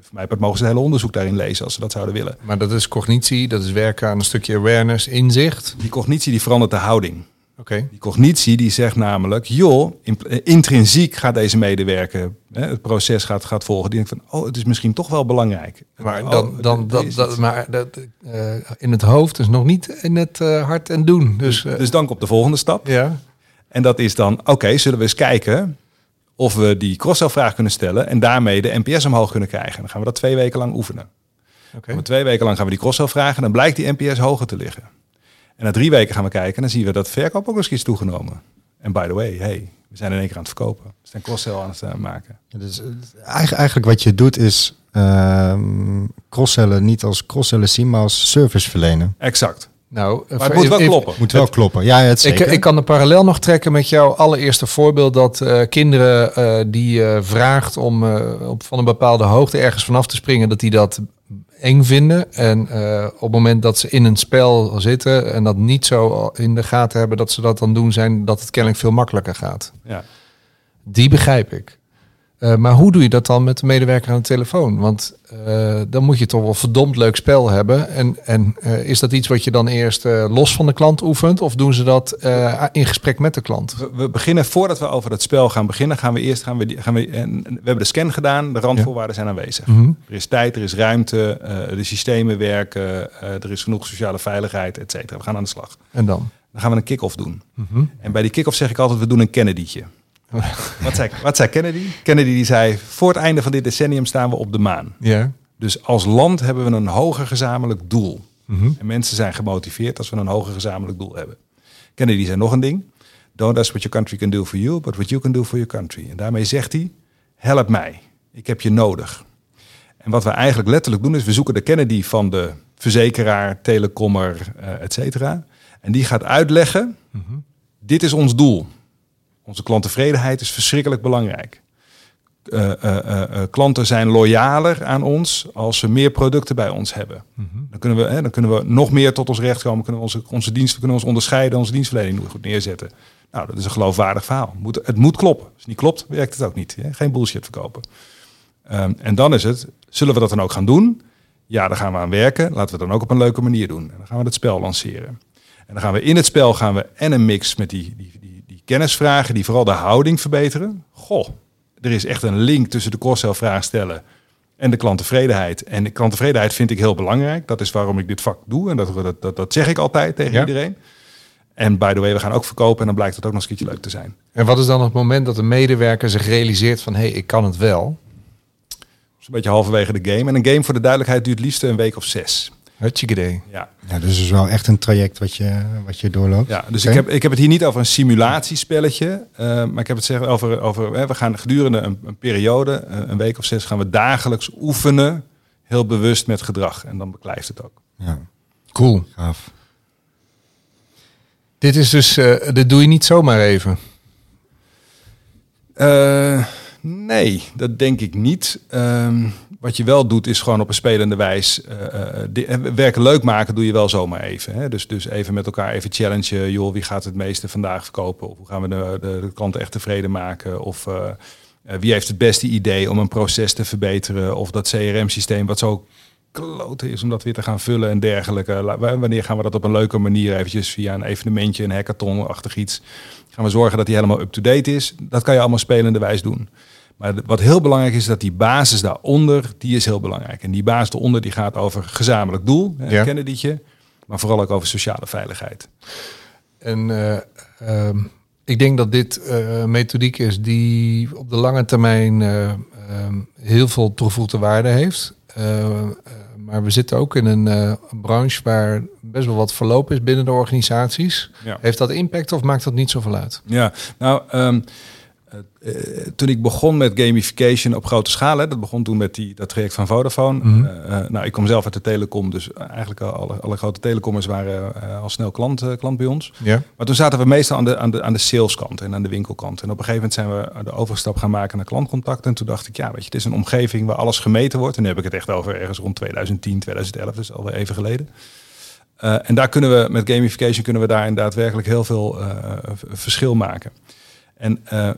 voor mij mogen ze het hele onderzoek daarin lezen als ze dat zouden willen. Maar dat is cognitie, dat is werken aan een stukje awareness, inzicht. Die cognitie die verandert de houding. Oké. Die cognitie die zegt namelijk, joh, eh, intrinsiek gaat deze medewerker hè, het proces gaat, gaat volgen. Die denkt van, oh, het is misschien toch wel belangrijk. Maar Oh, dan, dan, er dat, maar dat, in het hoofd is nog niet in het hart en doen. Dus, eh, Dus dan komt de volgende stap. ja. En dat is dan, oké, zullen we eens kijken of we die cross vraag kunnen stellen en daarmee de NPS omhoog kunnen krijgen. Dan gaan we dat twee weken lang oefenen. Oké. Maar twee weken lang gaan we die cross vragen en dan blijkt die NPS hoger te liggen. En na drie weken gaan we kijken en dan zien we dat verkoop ook eens is toegenomen. En by the way, hey, we zijn in één keer aan het verkopen. We zijn cross aan het eh, maken. Dus eh, eigen- eigenlijk wat je doet is ehm crosscellen niet als crosscellen zien, maar als service verlenen. Exact. Nou, Maar het moet wel kloppen. Moet wel kloppen. Ja, het Ik, zeker. ik kan de parallel nog trekken met jouw allereerste voorbeeld dat eh, kinderen eh, die eh, vraagt om eh, op van een bepaalde hoogte ergens vanaf te springen, dat die dat eng vinden. En eh, op het moment dat ze in een spel zitten en dat niet zo in de gaten hebben dat ze dat dan doen, zijn dat het kennelijk veel makkelijker gaat. Ja. Die begrijp ik. Eh, maar hoe doe je dat dan met de medewerker aan de telefoon? Want eh, dan moet je toch wel verdomd leuk spel hebben. En, en eh, is dat iets wat je dan eerst los van de klant oefent? Of doen ze dat in gesprek met de klant? We, we beginnen, voordat we over dat spel gaan beginnen, gaan we eerst gaan we, die- gaan we, en we hebben de scan gedaan, de randvoorwaarden zijn aanwezig. Mhm. Er is tijd, er is ruimte, de systemen werken, er is genoeg sociale veiligheid, et cetera. We gaan aan de slag. En dan? Dan gaan we een kick-off doen. Mhm. En bij die kick-off zeg ik altijd, we doen een Kennedy'tje. wat, zei, wat zei Kennedy? Kennedy die zei, voor het einde van dit decennium staan we op de maan. Ja. Dus als land hebben we een hoger gezamenlijk doel. Mhm. En mensen zijn gemotiveerd als we een hoger gezamenlijk doel hebben. Kennedy zei nog een ding. Don't ask what your country can do for you, but what you can do for your country. En daarmee zegt hij, help mij. Ik heb je nodig. En wat we eigenlijk letterlijk doen is, we zoeken de Kennedy van de verzekeraar, telecommer, eh et cetera. En die gaat uitleggen, dit is ons doel. Onze klanttevredenheid is verschrikkelijk belangrijk. Eh, eh, eh, klanten zijn loyaler aan ons als ze meer producten bij ons hebben. Dan, kunnen we, hè, dan kunnen we nog meer tot ons recht komen. Kunnen we onze, onze diensten kunnen ons onderscheiden, onze dienstverlening goed neerzetten. Nou, dat is een geloofwaardig verhaal. Moet, het moet kloppen. Als het niet klopt, werkt het ook niet. Hè? Geen bullshit verkopen. Ehm, en dan is het, zullen we dat dan ook gaan doen? Ja, daar gaan we aan werken. Laten we het dan ook op een leuke manier doen. En dan gaan we het spel lanceren. En dan gaan we in het spel gaan we en een mix met die, die, die, kennisvragen die vooral de houding verbeteren. Goh, er is echt een link tussen de cross-sell vraag stellen en de klanttevredenheid. En de klanttevredenheid vind ik heel belangrijk. Dat is waarom ik dit vak doe. En dat, dat, dat, dat zeg ik altijd tegen Ja. iedereen. En by the way, we gaan ook verkopen en dan blijkt het ook nog eens een keertje leuk te zijn. En wat is dan het moment dat de medewerker zich realiseert van... hé, hey, ik kan het wel. Een beetje halverwege de game. En een game voor de duidelijkheid duurt liefst een week of zes. Hartstikke idee. Ja, Ja, dus het is wel echt een traject wat je, wat je doorloopt. ja dus ik, heb, ik heb het hier niet over een simulatiespelletje. eh, maar ik heb het zeggen over, over hè, we gaan gedurende een, een periode, eh, een week of zes, gaan we dagelijks oefenen. Heel bewust met gedrag. En dan beklijft het ook. Ja, Cool. gaaf. Dit is dus, eh, dit doe je niet zomaar even. Eh, nee, dat denk ik niet. Ehm, wat je wel doet, is gewoon op een spelende wijs eh, werken leuk maken, doe je wel zomaar even. Hè? Dus, dus even met elkaar even challengen. Joh, wie gaat het meeste vandaag verkopen? Of hoe gaan we de, de, klanten echt tevreden maken? Of wie heeft het beste idee om een proces te verbeteren? Of dat CRM-systeem wat zo kloten is om dat weer te gaan vullen en dergelijke. Wanneer gaan we dat op een leuke manier eventjes via een evenementje, een hackathon-achtig iets, gaan we zorgen dat die helemaal up-to-date is. Dat kan je allemaal spelende wijs doen. Maar wat heel belangrijk is, dat die basis daaronder, die is heel belangrijk. En die basis eronder, die gaat over gezamenlijk doel, Ja. ja. Kennedy'tje, maar vooral ook over sociale veiligheid. En eh, ehm, Ik denk dat dit een methodiek is die op de lange termijn eh, ehm, heel veel toegevoegde waarde heeft. Eh, eh, maar we zitten ook in een eh, branche waar best wel wat verloop is binnen de organisaties. Ja. Heeft dat impact of maakt dat niet zoveel uit? Ja, nou, ehm, eh, toen ik begon met gamification op grote schaal, hè, dat begon toen met die, dat traject van Vodafone. Mhm. Eh, eh, nou, ik kom zelf uit de telecom, dus eigenlijk al- alle, alle grote telecommers waren al snel klant, klant bij ons. Maar toen zaten we meestal aan de, aan de, aan de saleskant en aan de winkelkant. En op een gegeven moment zijn we de overstap gaan maken naar klantcontact. En toen dacht ik, ja, weet je, het is een omgeving waar alles gemeten wordt. En nu heb ik het echt over ergens rond 2010, 2011, dus alweer even geleden. En daar kunnen we met gamification kunnen we daar daadwerkelijk heel veel verschil maken. En eh, eh,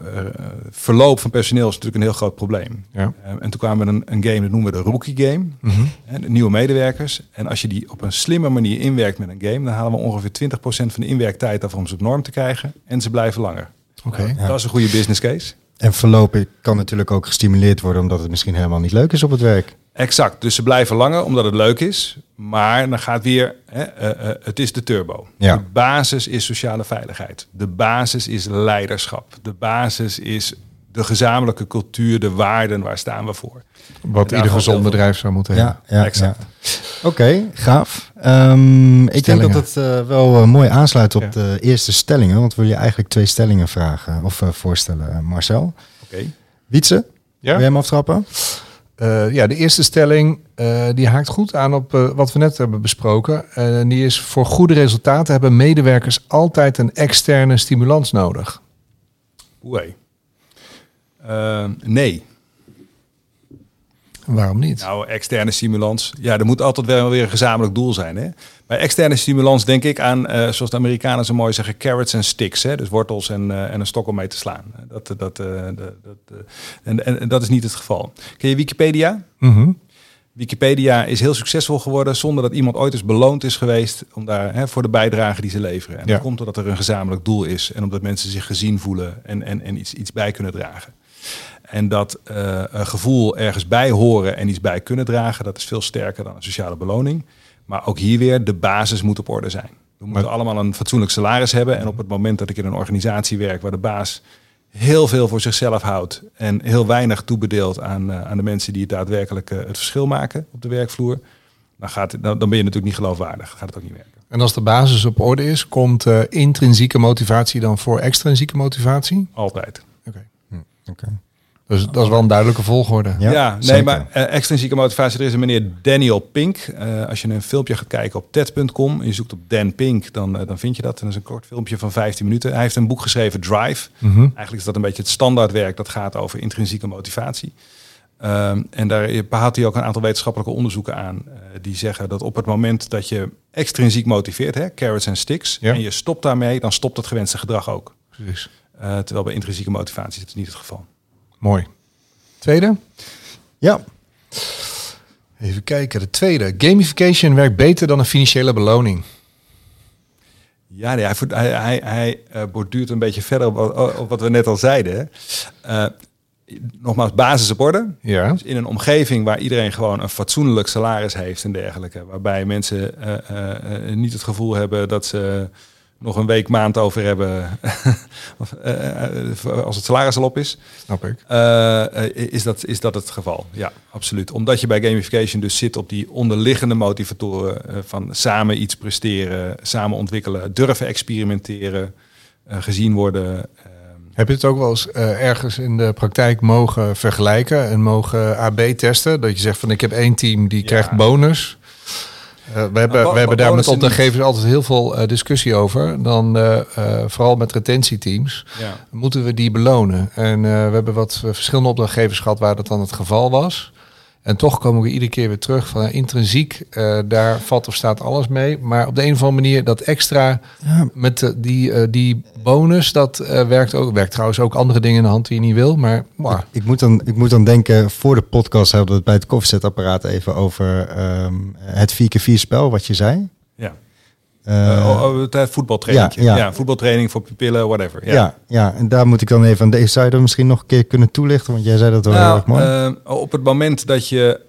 verloop van personeel is natuurlijk een heel groot probleem. Ja. Eh, en toen kwamen we een, een game, dat noemen we de rookie game. Mhm. Hè, de nieuwe medewerkers. En als je die op een slimme manier inwerkt met een game, dan halen we ongeveer 20% van de inwerktijd af om ze op norm te krijgen. En ze blijven langer. Oké. Nou, Ja. Dat is een goede business case. En verloop kan natuurlijk ook gestimuleerd worden omdat het misschien helemaal niet leuk is op het werk. Exact. Dus ze blijven langer omdat het leuk is. Maar dan gaat weer, hè, eh, eh, het is de turbo. Ja. De basis is sociale veiligheid. De basis is leiderschap. De basis is de gezamenlijke cultuur, de waarden, waar staan we voor. Wat ieder gezond bedrijf zou moeten hebben. Ja, ja, Exact. ja. Oké, gaaf. Ehm, ik denk dat het eh, wel mooi aansluit op Ja. de eerste stellingen. Want willen je eigenlijk twee stellingen vragen of voorstellen, Marcel. Oké. Wietse, wil jij hem aftrappen? Eh, ja, de eerste stelling eh, die haakt goed aan op eh, wat we net hebben besproken. En die is voor goede resultaten hebben medewerkers altijd een externe stimulans nodig. Oei. Nee. Waarom niet? Nou, externe stimulans. Ja, er moet altijd wel weer een gezamenlijk doel zijn. Hè? Bij externe stimulans denk ik aan, eh, zoals de Amerikanen zo mooi zeggen, carrots en sticks. Hè? Dus wortels en, eh, en een stok om mee te slaan. Dat, dat, eh, dat, dat, eh, en, en, en dat is niet het geval. Ken je Wikipedia? Mhm. Wikipedia is heel succesvol geworden zonder dat iemand ooit eens beloond is geweest om daar, hè, voor de bijdrage die ze leveren. En Ja. dat komt doordat er een gezamenlijk doel is en omdat mensen zich gezien voelen en, en, en iets, iets bij kunnen dragen. En dat een gevoel ergens bij horen en iets bij kunnen dragen, dat is veel sterker dan een sociale beloning. Maar ook hier weer, de basis moet op orde zijn. We moeten Maar- allemaal een fatsoenlijk salaris hebben. En op het moment dat ik in een organisatie werk waar de baas heel veel voor zichzelf houdt en heel weinig toebedeelt aan, eh, aan de mensen die het daadwerkelijk eh, het verschil maken op de werkvloer, dan, gaat het, dan, ben je natuurlijk niet geloofwaardig. Dan gaat het ook niet werken. En als de basis op orde is, komt eh, intrinsieke motivatie dan voor extrinsieke motivatie? Altijd. Oké. Oké. Dus dat is wel een duidelijke volgorde. Ja, Ja, nee, zeker. maar eh, extrinsieke motivatie. Er is een meneer Daniel Pink. Eh, als je een filmpje gaat kijken op TED.com en je zoekt op Dan Pink, dan, eh, dan vind je dat. En dat is een kort filmpje van 15 minuten. Hij heeft een boek geschreven, Drive. Mhm. Eigenlijk is dat een beetje het standaardwerk dat gaat over intrinsieke motivatie. Ehm, en daar haalt hij ook een aantal wetenschappelijke onderzoeken aan. eh, die zeggen dat op het moment dat je extrinsiek motiveert, hè, carrots en sticks, Ja. en je stopt daarmee, dan stopt het gewenste gedrag ook. Precies. Eh, terwijl bij intrinsieke motivatie is dat niet het geval. Mooi. Tweede? Ja, Even kijken. De tweede. Gamification werkt beter dan een financiële beloning. Ja, nee, hij, hij, eh, borduurt een beetje verder op, wat- op wat we net al zeiden. Eh, nogmaals, basis op orde. Ja. Dus in een omgeving waar iedereen gewoon een fatsoenlijk salaris heeft en dergelijke. Waarbij mensen eh, niet het gevoel hebben dat ze nog een week maand over hebben of, eh, eh, als het salaris al op is. Snap ik. Eh, eh, is, dat, is dat het geval? Ja, absoluut. Omdat je bij gamification dus zit op die onderliggende motivatoren eh, van samen iets presteren, samen ontwikkelen, durven experimenteren, eh, gezien worden. eh, Heb je het ook wel eens eh, ergens in de praktijk mogen vergelijken en mogen AB testen? Dat je zegt van ik heb één team die Ja. krijgt bonus. Eh, we hebben, we hebben daar met opdrachtgevers altijd heel veel eh, discussie over. Dan eh, vooral met retentieteams. ja. Moeten we die belonen? En we hebben wat verschillende opdrachtgevers gehad waar dat dan het geval was. En toch komen we iedere keer weer terug van eh, intrinsiek, eh, daar valt of staat alles mee. Maar op de een of andere manier dat extra ja met de- die, eh, die bonus, dat eh, werkt ook. Werkt trouwens ook andere dingen in de hand die je niet wil. Maar ik, moet dan, ik moet dan denken, voor de podcast hebben we het bij het koffiezetapparaat even over ehm, het 4x4 spel, wat je zei. Ja. Het voetbaltraining. ja, Ja, ja. voetbaltraining voor pupillen, whatever. ja. Ja, en daar moet ik dan even aan deze. Dat misschien nog een keer kunnen toelichten? Want jij zei dat wel heel erg mooi. Nou, eh, op het moment dat je,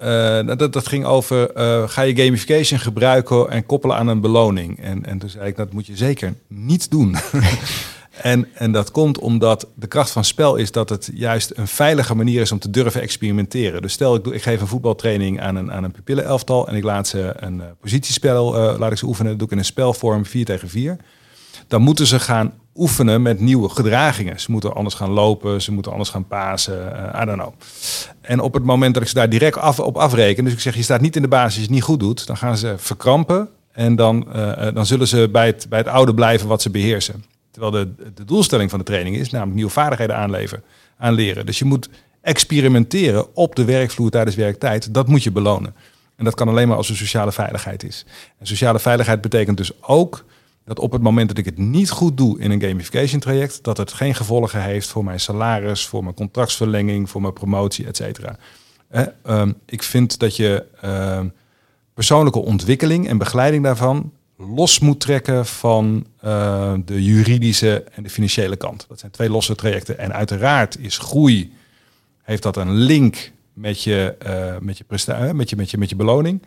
dat, dat ging over, ga je gamification gebruiken en koppelen aan een beloning. En, en toen zei ik, dat moet je zeker niet doen. En, en dat komt omdat de kracht van spel is dat het juist een veilige manier is om te durven experimenteren. Dus stel, ik, doe, ik geef een voetbaltraining aan een, aan een pupillenelftal en ik laat ze een uh, positiespel uh, laat ik ze oefenen. Dat doe ik in een spelvorm 4 tegen 4. Dan moeten ze gaan oefenen met nieuwe gedragingen. Ze moeten anders gaan lopen, ze moeten anders gaan pasen, uh, I don't know. En op het moment dat ik ze daar direct af, op afreken, dus ik zeg je staat niet in de basis, je het niet goed doet, dan gaan ze verkrampen en dan, dan zullen ze bij bij het oude blijven wat ze beheersen. Terwijl de, de doelstelling van de training is namelijk nieuwe vaardigheden aanleveren, aanleren. Dus je moet experimenteren op de werkvloer tijdens werktijd. Dat moet je belonen. En dat kan alleen maar als er sociale veiligheid is. En sociale veiligheid betekent dus ook dat op het moment dat ik het niet goed doe in een gamification traject, dat het geen gevolgen heeft voor mijn salaris, voor mijn contractsverlenging, voor mijn promotie, et cetera. Eh, ik vind dat je uh, persoonlijke ontwikkeling en begeleiding daarvan los moet trekken van uh, de juridische en de financiële kant. Dat zijn twee losse trajecten. En uiteraard is groei, heeft dat een link met je, uh, met je, presta met je, met je, met je beloning.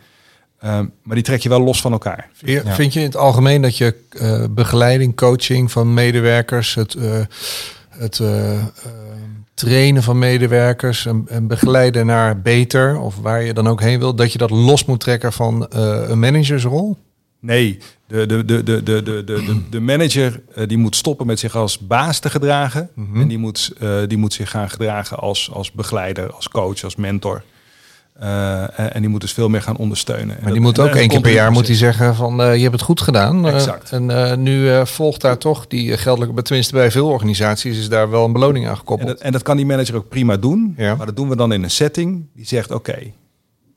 Um, maar die trek je wel los van elkaar. Ja. Vind je in het algemeen dat je uh, begeleiding, coaching van medewerkers, het, het trainen van medewerkers en, en, begeleiden naar beter, of waar je dan ook heen wil, dat je dat los moet trekken van een managersrol? Nee, de, de, de, de, de, de, de, de manager uh, die moet stoppen met zich als baas te gedragen. Mm -hmm. En die moet, uh, die moet zich gaan gedragen als, als begeleider, als coach, als mentor. Uh, en die moet dus veel meer gaan ondersteunen. Maar die dat, moet ook één keer per jaar moet hij zeggen van je hebt het goed gedaan. Exact. en nu volgt daar toch die geldelijke, tenminste bij veel organisaties is daar wel een beloning aan gekoppeld. En dat, en dat kan die manager ook prima doen. Ja. Maar dat doen we dan in een setting die zegt oké, okay,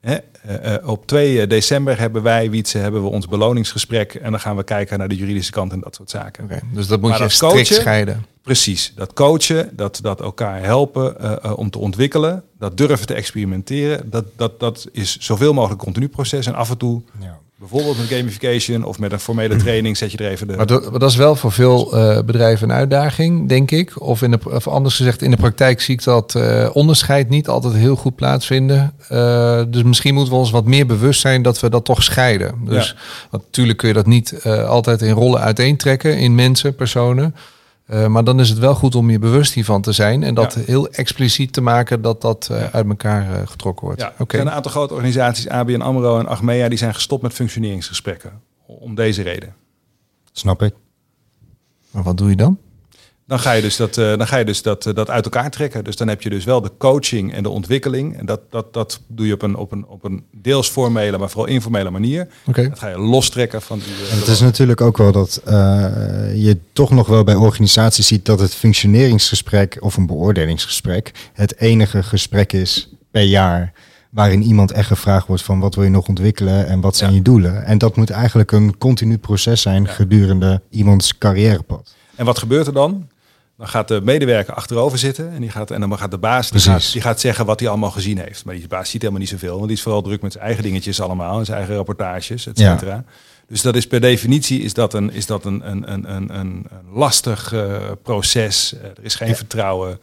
Hè, uh, uh, op 2 december hebben wij, Wietse, hebben we ons beloningsgesprek. En dan gaan we kijken naar de juridische kant en dat soort zaken. Okay, dus dat moet maar je dat strikt coachen, scheiden. Precies, dat coachen, dat, dat elkaar helpen uh, om te ontwikkelen. Dat durven te experimenteren. Dat, dat, dat is zoveel mogelijk een continu proces. En af en toe ja. Bijvoorbeeld met gamification of met een formele training zet je er even de. Maar dat, is wel voor veel uh, bedrijven een uitdaging, denk ik. Of, in de, of anders gezegd, in de praktijk zie ik dat uh, onderscheid niet altijd heel goed plaatsvinden. Uh, dus misschien moeten we ons wat meer bewust zijn dat we dat toch scheiden. Dus ja. natuurlijk kun je dat niet altijd in rollen uiteentrekken in mensen, personen. Uh, maar dan is het wel goed om je bewust hiervan te zijn en dat ja. heel expliciet te maken dat dat uh, ja. uit elkaar uh, getrokken wordt. Ja. Okay. Er zijn een aantal grote organisaties, ABN AMRO en Achmea, die zijn gestopt met functioneringsgesprekken. Om deze reden. Snap ik. Maar wat doe je dan? Dan ga je dus, dat, uh, dan ga je dus dat, uh, dat uit elkaar trekken. Dus dan heb je dus wel de coaching en de ontwikkeling. En dat, dat, dat doe je op een, op, een, op een deels formele, maar vooral informele manier. Okay. Dat ga je lostrekken van die. Uh, het is natuurlijk ook wel dat je toch nog wel bij organisaties ziet dat het functioneringsgesprek of een beoordelingsgesprek het enige gesprek is per jaar waarin iemand echt gevraagd wordt van wat wil je nog ontwikkelen en wat zijn ja. je doelen. En dat moet eigenlijk een continu proces zijn ja. gedurende iemands carrièrepad. En wat gebeurt er dan? Dan gaat de medewerker achterover zitten en, die gaat, en dan gaat de baas die gaat, die gaat, zeggen wat hij allemaal gezien heeft. Maar die baas ziet helemaal niet zoveel, want die is vooral druk met zijn eigen dingetjes allemaal, en zijn eigen rapportages, et cetera. Ja. Dus dat is per definitie is dat een, is dat een, een, een, een, een lastig uh, proces. Uh, er is geen ja. vertrouwen.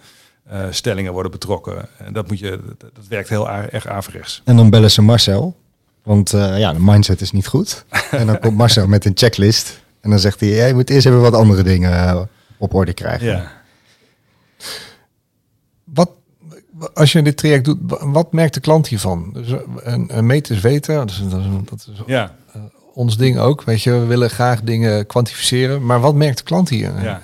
Uh, stellingen worden betrokken. En dat, moet je, dat, dat werkt heel erg averechts. En dan bellen ze Marcel, want ja, de mindset is niet goed. en dan komt Marcel met een checklist. En dan zegt hij, ja, je moet eerst even wat andere dingen op orde krijgen. Ja. Wat, als je dit traject doet, wat merkt de klant hiervan? Dus een, een meet is weten, dat is, dat is, dat is ja. uh, ons ding ook. Weet je, we willen graag dingen kwantificeren. Maar wat merkt de klant hier? Ja.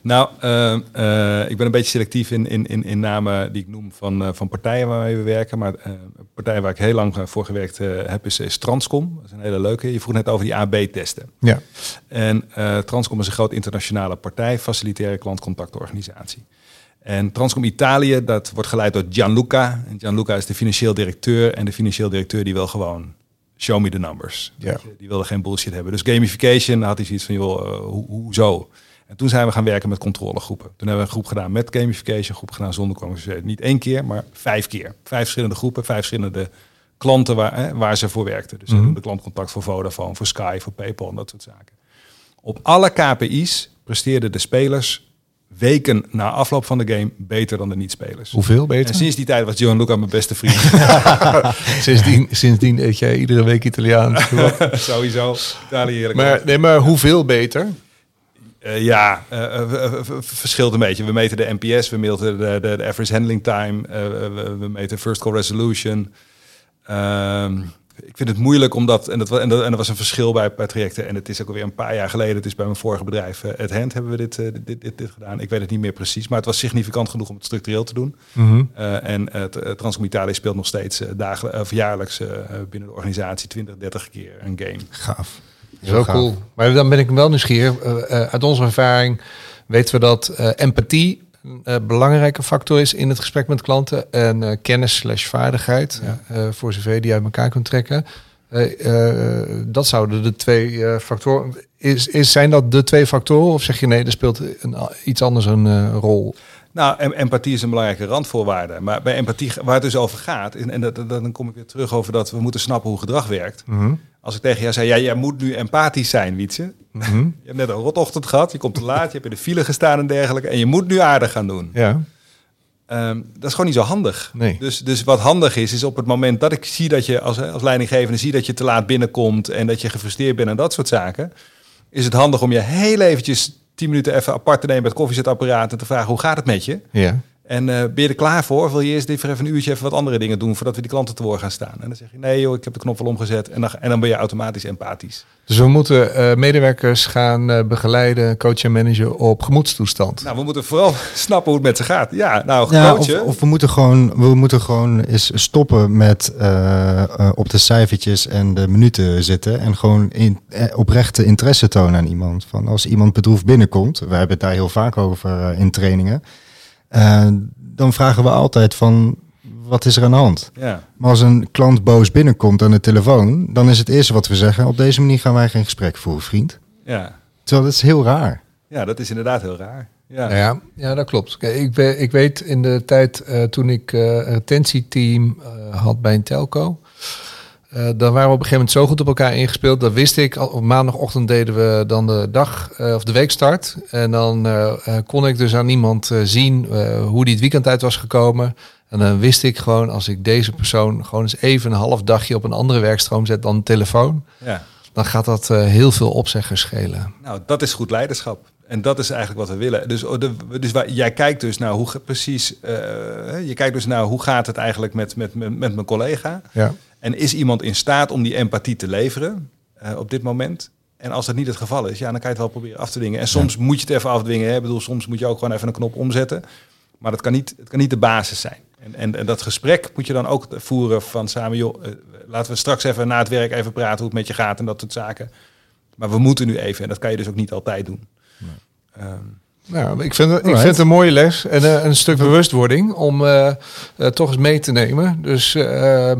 Nou, uh, uh, ik ben een beetje selectief in, in, in, in namen die ik noem van, uh, van partijen waarmee we werken. Maar een partij waar ik heel lang voor gewerkt heb is, is, Transcom. Dat is een hele leuke. Je vroeg net over die AB-testen. Ja. En Transcom is een groot internationale partij, facilitaire klantcontactorganisatie. En Transcom Italië, dat wordt geleid door Gianluca. En Gianluca is de financieel directeur. En de financieel directeur die wil gewoon show me the numbers. Ja. Die wilde geen bullshit hebben. Dus gamification had hij zoiets van, joh, ho hoezo? En toen zijn we gaan werken met controlegroepen. Toen hebben we een groep gedaan met gamification, een groep gedaan zonder gamification. Niet één keer, maar vijf keer. Vijf verschillende groepen, vijf verschillende klanten waar, hè, waar ze voor werkten. Dus mm -hmm. de klantcontact voor Vodafone, voor Sky, voor PayPal en dat soort zaken. Op alle KPI's presteerden de spelers weken na afloop van de game beter dan de niet-spelers. Hoeveel beter? En sinds die tijd was Johan Luca mijn beste vriend. sindsdien, sindsdien eet jij iedere week Italiaans. Sowieso. Italië. Maar, nee, maar hoeveel beter? Eh, ja, eh, eh, verschilt een beetje. We meten de NPS, we meten de, de, de average handling time, we, we meten first call resolution. Ehm, ik vind het moeilijk omdat, en dat, en dat, en dat was een verschil bij, bij trajecten. En het is ook alweer een paar jaar geleden. Het is bij mijn vorige bedrijf, het Hand, hebben we dit, dit, dit, dit gedaan. Ik weet het niet meer precies, maar het was significant genoeg om het structureel te doen. Eh, en het uh, Transcomitali speelt nog steeds dagelijks of jaarlijks binnen de organisatie 20, 30 keer een game. Gaaf. Zo cool. Maar dan ben ik wel nieuwsgierig. Eh, eh, uit onze ervaring weten we dat eh, empathie een belangrijke factor is in het gesprek met klanten. En kennis slash vaardigheid, eh, voor zover die uit elkaar kunt trekken. Dat zouden de twee factoren... Is, is, zijn dat de twee factoren? Of zeg je nee, er speelt een, iets anders een rol? Nou, em- empathie is een belangrijke randvoorwaarde. Maar bij empathie, waar het dus over gaat, en, en dat, dat- dan kom ik weer terug over dat we moeten snappen hoe gedrag werkt. Als ik tegen jou zei, ja, jij moet nu empathisch zijn, Wietse. Mhm. Je hebt net een rotochtend gehad, je komt te laat, je hebt in de file gestaan en dergelijke. En je moet nu aardig gaan doen. Ja. Ehm, dat is gewoon niet zo handig. Nee. Dus, dus wat handig is, is op het moment dat ik zie dat je als, als leidinggevende zie dat je te laat binnenkomt en dat je gefrustreerd bent en dat soort zaken, is het handig om je heel eventjes tien minuten even apart te nemen met het koffiezetapparaat en te vragen hoe gaat het met je? Ja. En eh, ben je er klaar voor? Of wil je eerst even even een uurtje even wat andere dingen doen voordat we die klanten te woord gaan staan? En dan zeg je nee joh, ik heb de knop al omgezet en dan, en dan ben je automatisch empathisch. Dus we moeten eh, medewerkers gaan eh, begeleiden, coachen en managen op gemoedstoestand. Nou, we moeten vooral snappen hoe het met ze gaat. Ja, nou, Ja, of, coachen. of we moeten gewoon, we moeten gewoon eens stoppen met eh, eh, op de cijfertjes en de minuten zitten en gewoon in, oprechte interesse tonen aan iemand. Van als iemand bedroefd binnenkomt, we hebben het daar heel vaak over in trainingen, eh, dan vragen we altijd van wat is er aan de hand? ja. Maar als een klant boos binnenkomt aan de telefoon, dan is het eerste wat we zeggen: op deze manier gaan wij geen gesprek voeren, vriend. Ja. Terwijl dat is heel raar. ja, dat is inderdaad heel raar. Ja. Ja, ja, ja dat klopt. Kijk, ik, ben, ik weet in de tijd eh, toen ik eh, een retentieteam eh, had bij een telco. Eh, dan waren we op een gegeven moment zo goed op elkaar ingespeeld. Dat wist ik. Op maandagochtend deden we dan de dag eh, of de weekstart. En dan eh, kon ik dus aan iemand eh, zien hoe die het weekend uit was gekomen. En dan wist ik gewoon, als ik deze persoon gewoon eens even een half dagje op een andere werkstroom zet dan de telefoon. ja. Dan gaat dat heel veel opzeggers schelen. Nou, dat is goed leiderschap. En dat is eigenlijk wat we willen. Dus, oh, de, dus waar, jij kijkt dus naar hoe precies. je kijkt dus naar hoe gaat het eigenlijk met, met, met, met mijn collega. Ja. En is iemand in staat om die empathie te leveren eh, op dit moment? En als dat niet het geval is, ja, dan kan je het wel proberen af te dwingen. En soms moet je het even afdwingen. Hè? Ik bedoel, soms moet je ook gewoon even een knop omzetten. Maar dat kan niet, het kan niet de basis zijn. En, en, en dat gesprek moet je dan ook voeren van samen, joh, eh, laten we straks even na het werk even praten hoe het met je gaat en dat soort zaken. Maar we moeten nu even, en dat kan je dus ook niet altijd doen. Ehm, Nou, ik vind, het, ik vind het een mooie les en eh, een stuk bewustwording om eh, eh, toch eens mee te nemen. Dus eh, eh,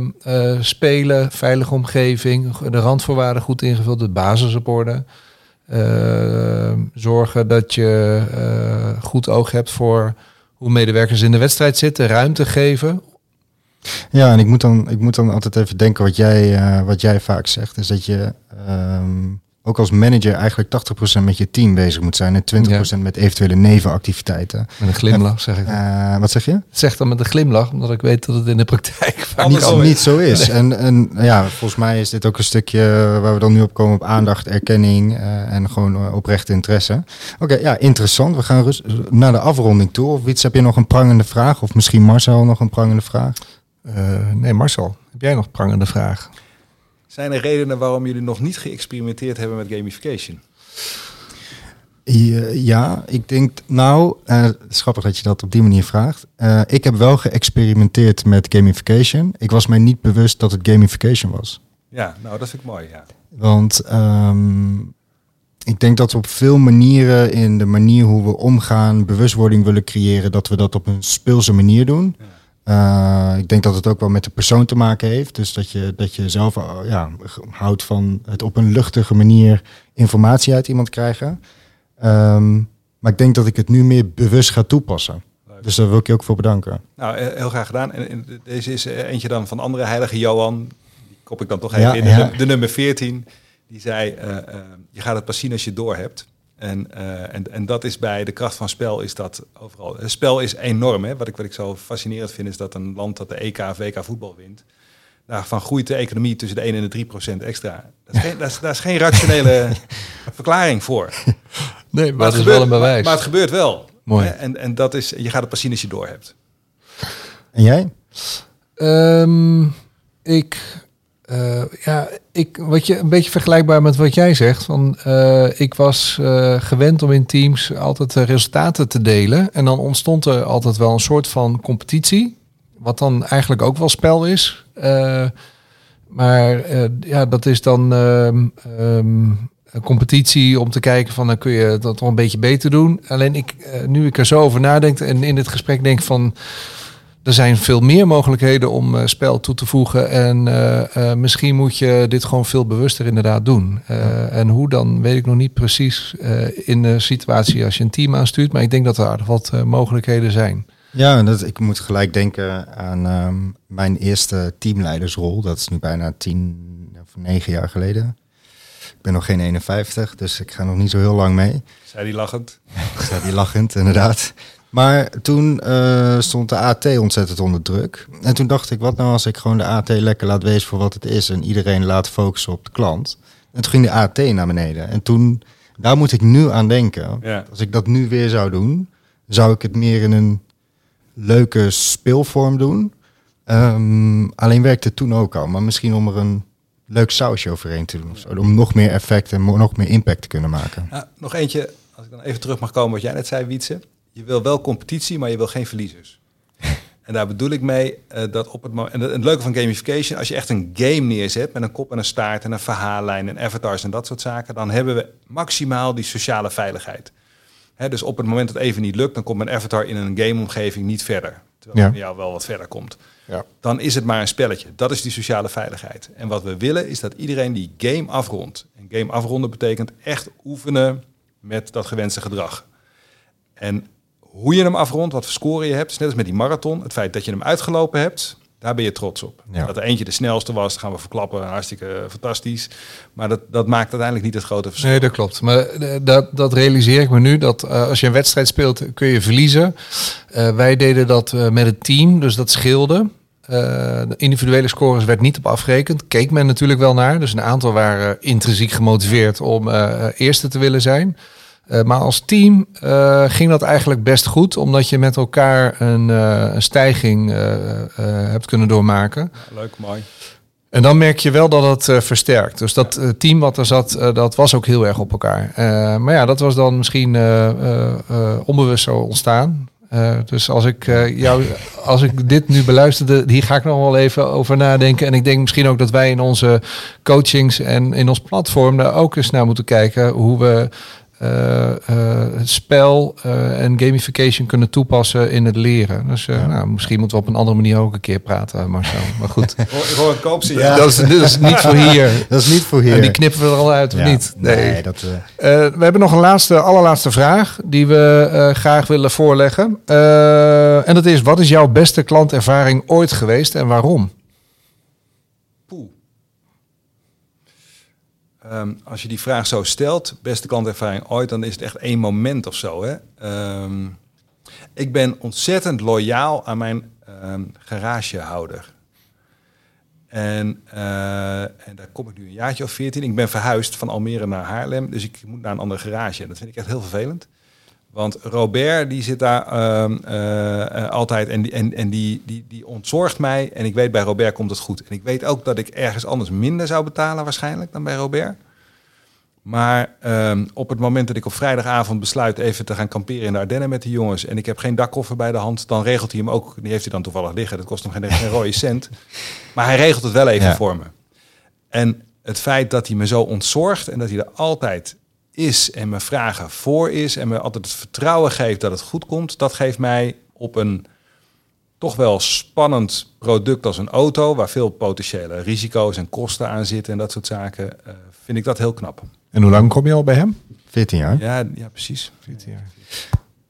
spelen, veilige omgeving, de randvoorwaarden goed ingevuld, de basis op orde. Eh, zorgen dat je goed oog hebt voor hoe medewerkers in de wedstrijd zitten, ruimte geven. Ja, en ik moet dan, ik moet dan altijd even denken wat jij, wat jij vaak zegt. Is dat je ehm, ook als manager eigenlijk 80% met je team bezig moet zijn. En 20% met eventuele nevenactiviteiten. Met een glimlach zeg ik. Eh, wat zeg je? Zeg dan met een glimlach, omdat ik weet dat het in de praktijk vaak niet zo niet, is. niet zo is. En, en ja, volgens mij is dit ook een stukje waar we dan nu op komen op aandacht, erkenning eh, en gewoon eh, oprechte interesse. Oké, ja, interessant. We gaan rust, naar de afronding toe. Of iets, heb je nog een prangende vraag? Of misschien Marcel nog een prangende vraag? Eh, nee, Marcel, heb jij nog prangende vraag? Zijn er redenen waarom jullie nog niet geëxperimenteerd hebben met gamification? Ja, ik denk, nou, het is grappig dat je dat op die manier vraagt. Eh, ik heb wel geëxperimenteerd met gamification. Ik was mij niet bewust dat het gamification was. Ja, nou dat vind ik mooi. Ja. Want ehm, ik denk dat we op veel manieren in de manier hoe we omgaan, bewustwording willen creëren, dat we dat op een speelse manier doen. Eh, ik denk dat het ook wel met de persoon te maken heeft. Dus dat je, dat je zelf eh, ja, houdt van het op een luchtige manier informatie uit iemand krijgen. Ehm, maar ik denk dat ik het nu meer bewust ga toepassen. Dus daar wil ik je ook voor bedanken. Nou, heel graag gedaan. En, deze is eh, eentje dan van andere heilige Johan. Die kop ik dan toch even Ja, in. De, ja. de nummer 14. Die zei, je gaat het pas zien als je het door hebt. En, eh, en, en dat is bij de kracht van spel is dat overal. Het spel is enorm. Hè? Wat, ik, wat ik zo fascinerend vind is dat een land dat de EK of WK voetbal wint. Daarvan groeit de economie tussen de 1 en de 3 procent extra. Dat is geen, dat is, daar is geen rationele verklaring voor. Nee, maar, Maar het is gebeurt- wel een bewijs. Maar, maar het gebeurt wel. Mooi. Hè? En, en dat is, je gaat het pas zien als je door hebt. En jij? Ehm, ik, eh, ja, ik, wat je een beetje vergelijkbaar met wat jij zegt. Van, eh, ik was eh, gewend om in teams altijd resultaten te delen. En dan ontstond er altijd wel een soort van competitie. Wat dan eigenlijk ook wel spel is. Maar ja, dat is dan ehm, ehm, een competitie om te kijken van dan kun je dat nog een beetje beter doen. Alleen ik, nu ik er zo over nadenk en in dit gesprek denk van er zijn veel meer mogelijkheden om eh, spel toe te voegen. En eh, eh, misschien moet je dit gewoon veel bewuster inderdaad doen. Eh, En hoe dan, weet ik nog niet precies eh, in de situatie als je een team aanstuurt. Maar ik denk dat er aardig wat eh, mogelijkheden zijn. Ja, dat, ik moet gelijk denken aan ehm, mijn eerste teamleidersrol. Dat is nu bijna tien of negen jaar geleden. Ik ben nog geen 51, dus ik ga nog niet zo heel lang mee. Zei die lachend. Staat die lachend, inderdaad. Maar toen eh, stond de AT ontzettend onder druk. En toen dacht ik, wat nou als ik gewoon de AT lekker laat wezen voor wat het is... en iedereen laat focussen op de klant. En toen ging de AT naar beneden. En toen, daar moet ik nu aan denken. Ja. Als ik dat nu weer zou doen, zou ik het meer in een leuke speelvorm doen. Ehm, alleen werkte het toen ook al. Maar misschien om er een leuk sausje overheen te doen. Of zo, om nog meer effect en nog meer impact te kunnen maken. Ja, nog eentje, als ik dan even terug mag komen wat jij net zei, Wietse. Je wil wel competitie, maar je wil geen verliezers. En daar bedoel ik mee eh, dat op het moment. En het leuke van gamification, als je echt een game neerzet met een kop en een staart en een verhaallijn en avatars en dat soort zaken, dan hebben we maximaal die sociale veiligheid. Hè, dus op het moment dat het even niet lukt, dan komt mijn avatar in een gameomgeving niet verder. Terwijl Ja. jou wel wat verder komt. Ja. Dan is het maar een spelletje. Dat is die sociale veiligheid. En wat we willen is dat iedereen die game afrondt. En game afronden betekent echt oefenen met dat gewenste gedrag. En hoe je hem afrondt, wat voor score je hebt, net als met die marathon. Het feit dat je hem uitgelopen hebt, daar ben je trots op. Ja. Dat er eentje de snelste was, dat gaan we verklappen, hartstikke eh, fantastisch. Maar dat, dat maakt uiteindelijk niet het grote verschil. Nee, dat klopt. Maar eh, dat, dat realiseer ik me nu. Dat eh, als je een wedstrijd speelt, kun je verliezen. Wij deden dat met het team, dus dat scheelde. De individuele scores werd niet op afgerekend. Keek men natuurlijk wel naar. Dus een aantal waren intrinsiek gemotiveerd om eerste te willen zijn. Eh, maar als team eh, ging dat eigenlijk best goed, omdat je met elkaar een, eh, een stijging hebt kunnen doormaken. Leuk, mooi. En dan merk je wel dat het versterkt. Dus dat team wat er zat, dat was ook heel erg op elkaar. Maar ja, dat was dan misschien onbewust zo ontstaan. Dus als ik jou, als ik dit nu beluisterde, hier ga ik nog wel even over nadenken. En ik denk misschien ook dat wij in onze coachings en in ons platform daar ook eens naar moeten kijken hoe we spel eh, en gamification kunnen toepassen in het leren. Dus eh, nou, misschien moeten we op een andere manier ook een keer praten, Marcel. Maar goed, Ik hoor- Ik hoor een koopsie. Ja. dat, is, niet voor hier. Dat is niet voor hier. En die knippen we er al uit, of Ja, niet? Nee, dat... eh, Eh, we hebben nog een laatste, allerlaatste vraag die we eh, graag willen voorleggen. Eh, en dat is, wat is jouw beste klantervaring ooit geweest en waarom? Poeh. Ehm, als je die vraag zo stelt, beste klantervaring ooit, dan is het echt één moment of zo. Hè? Ehm, ik ben ontzettend loyaal aan mijn ehm, garagehouder. En, eh, en daar kom ik nu een jaartje of veertien. Ik ben verhuisd van Almere naar Haarlem, dus ik moet naar een andere garage. En dat vind ik echt heel vervelend. Want Robert, die zit daar ehm, eh, eh, altijd en, die, en, en die, die, die ontzorgt mij. En ik weet, bij Robert komt het goed. En ik weet ook dat ik ergens anders minder zou betalen waarschijnlijk dan bij Robert. Maar ehm, op het moment dat ik op vrijdagavond besluit even te gaan kamperen in de Ardennen met de jongens... en ik heb geen dakkoffer bij de hand, dan regelt hij hem ook. Die heeft hij dan toevallig liggen. Dat kost hem geen, geen rode cent. Maar hij regelt het wel even Ja. voor me. En het feit dat hij me zo ontzorgt en dat hij er altijd is en me vragen voor is en me altijd het vertrouwen geeft dat het goed komt, dat geeft mij op een toch wel spannend product als een auto, waar veel potentiële risico's en kosten aan zitten en dat soort zaken, eh, vind ik dat heel knap. En hoe lang kom je al bij hem? 14 jaar. Ja, ja precies.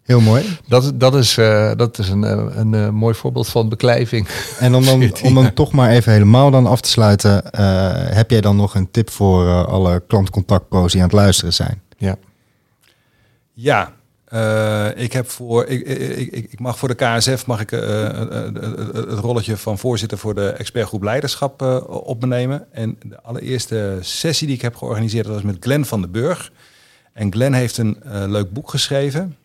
Heel mooi. Dat, dat is, eh, dat is een, eh, een, eh, mooi voorbeeld van beklijving. En om dan, 14 om dan toch maar even helemaal dan af te sluiten. eh, heb jij dan nog een tip voor alle klantcontactpro's die aan het luisteren zijn? Ja. Ja, eh, ik heb voor ik, ik, ik, ik mag voor de KSF mag ik het rolletje van voorzitter voor de expertgroep leiderschap eh, op me nemen. En de allereerste sessie die ik heb georganiseerd dat was met Glenn van den Burg. En Glenn heeft een eh, leuk boek geschreven.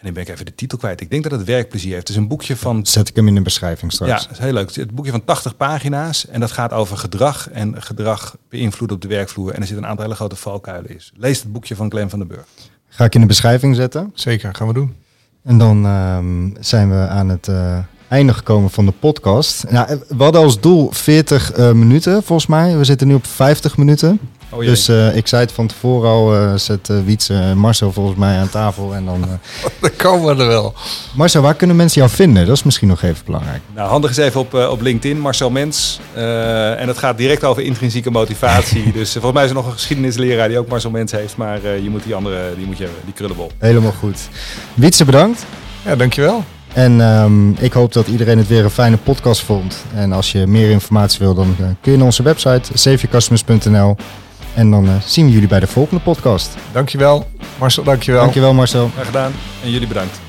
En dan ben ik even de titel kwijt. Ik denk dat het werkplezier heeft. Het is een boekje van Zet ik hem in de beschrijving straks. ja, dat is heel leuk. Het boekje van 80 pagina's. En dat gaat over gedrag en gedrag beïnvloeden op de werkvloer. En er zit een aantal hele grote valkuilen in. Lees het boekje van Glenn van den Burg. Ga ik in de beschrijving zetten. Zeker, gaan we doen. En dan ehm, zijn we aan het eh, einde gekomen van de podcast. Nou, eh, we hadden als doel 40 eh, minuten, volgens mij. We zitten nu op 50 minuten. Oh Dus eh, ik zei het van tevoren al, eh, zet uh, Wietse en Marcel volgens mij aan tafel. En dan, eh, Dan komen we er wel. Marcel, waar kunnen mensen jou vinden? Dat is misschien nog even belangrijk. Nou, handig is even op, eh, op LinkedIn, Marcel Mens. Eh, en het gaat direct over intrinsieke motivatie. dus eh, volgens mij is er nog een geschiedenisleraar die ook Marcel Mens heeft. Maar eh, je moet die andere, die moet je hebben, die krullenbol. Helemaal goed. Wietse, bedankt. Ja, dankjewel. En ehm, ik hoop dat iedereen het weer een fijne podcast vond. En als je meer informatie wil, dan eh, kun je naar onze website saveyourcustomers.nl. En dan eh, zien we jullie bij de volgende podcast. Dankjewel. Marcel, dankjewel. Dankjewel Marcel. Graag gedaan en jullie bedankt.